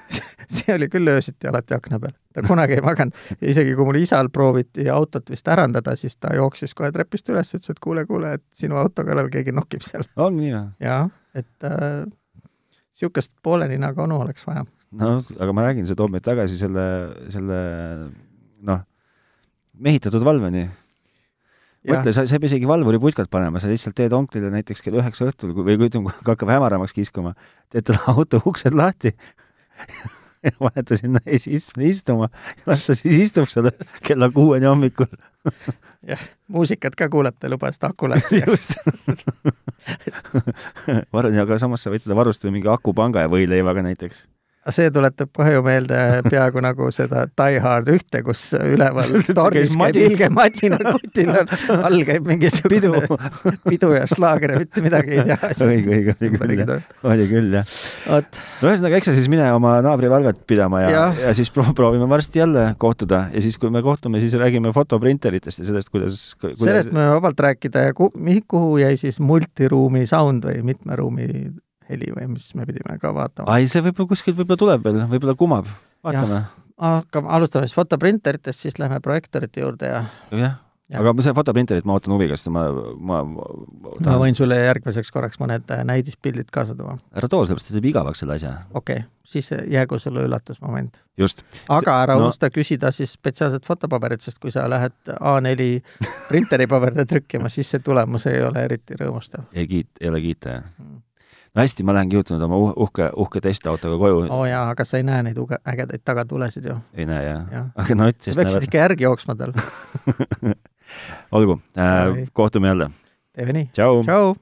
see oli küll öösiti alati akna peal, ta kunagi ei maganud isegi kui mul isal prooviti autot vist ärandada, siis ta jooksis kohe trepist üles, ütles, et kuule, kuule, et sinu auto kallal keegi nokib seal. on nii või? jah, et niisugust äh, poole ninaga onu oleks vaja no aga ma räägin, see toob meid tagasi selle, selle noh, mehitatud valveni. mõtle, sa, sa ei pea isegi valvuri putkat panema, sa lihtsalt teed onklile näiteks kell üheksa õhtul või kui ütleme, kui hakkab hämaramaks kiskuma, teed talle auto uksed lahti ja paned ta sinna istuma ja las ta siis istub seal kella kuueni hommikul. Jah, muusikat ka kuulata, lubas, et aku lahti jääks. varu-, aga samas sa võid teda varustada mingi akupanga ja võileivaga näiteks see tuletab kohe ju meelde peaaegu nagu seda Die Hard ühte, kus üleval tornis käib ilge madina, kutil on, all käib mingisugune pidu, pidu ja slaager ja mitte midagi ei tea. õige, õige, oli küll oli küll jah. vot. no ühesõnaga, eks sa siis mine oma naabri valvet pidama ja, ja., ja siis proovime varsti jälle kohtuda ja siis, kui me kohtume, siis räägime fotoprinteritest ja sellest, kuidas, kuidas... sellest me võime vabalt rääkida ja kuhu jäi siis multiruumi sound või mitme ruumi heli või mis me pidime ka vaatama. ai, see võib-olla kuskilt võib-olla tuleb veel, võib-olla kumab, vaatame. hakkame, alustame siis fotoprinteritest, siis lähme projektorite juurde ja. jah, aga see fotoprinterit ma ootan huviga, sest ma, ma, tahan... ma võin sulle järgmiseks korraks mõned äh, näidispildid kaasa tuua. ära too, sellepärast see teeb igavaks selle asja. okei okay., siis jäägu sulle üllatusmoment. just. aga ära no... unusta küsida siis spetsiaalset fotopaberit, sest kui sa lähed A4 printeri paberile trükkima, siis see tulemus ei ole eriti rõõmustav. ei kiit-, ei ole kiita, jah mm no hästi, ma lähengi juhtunud oma uh uhke, uhke testautoga koju. oo oh jaa, aga sa ei näe neid uge, ägedaid tagatulesid ju. ei näe jah ja. aga no et siis sa peaksid ikka järgi jooksma tal olgu äh,, kohtume jälle. teeme nii. tšau, tšau..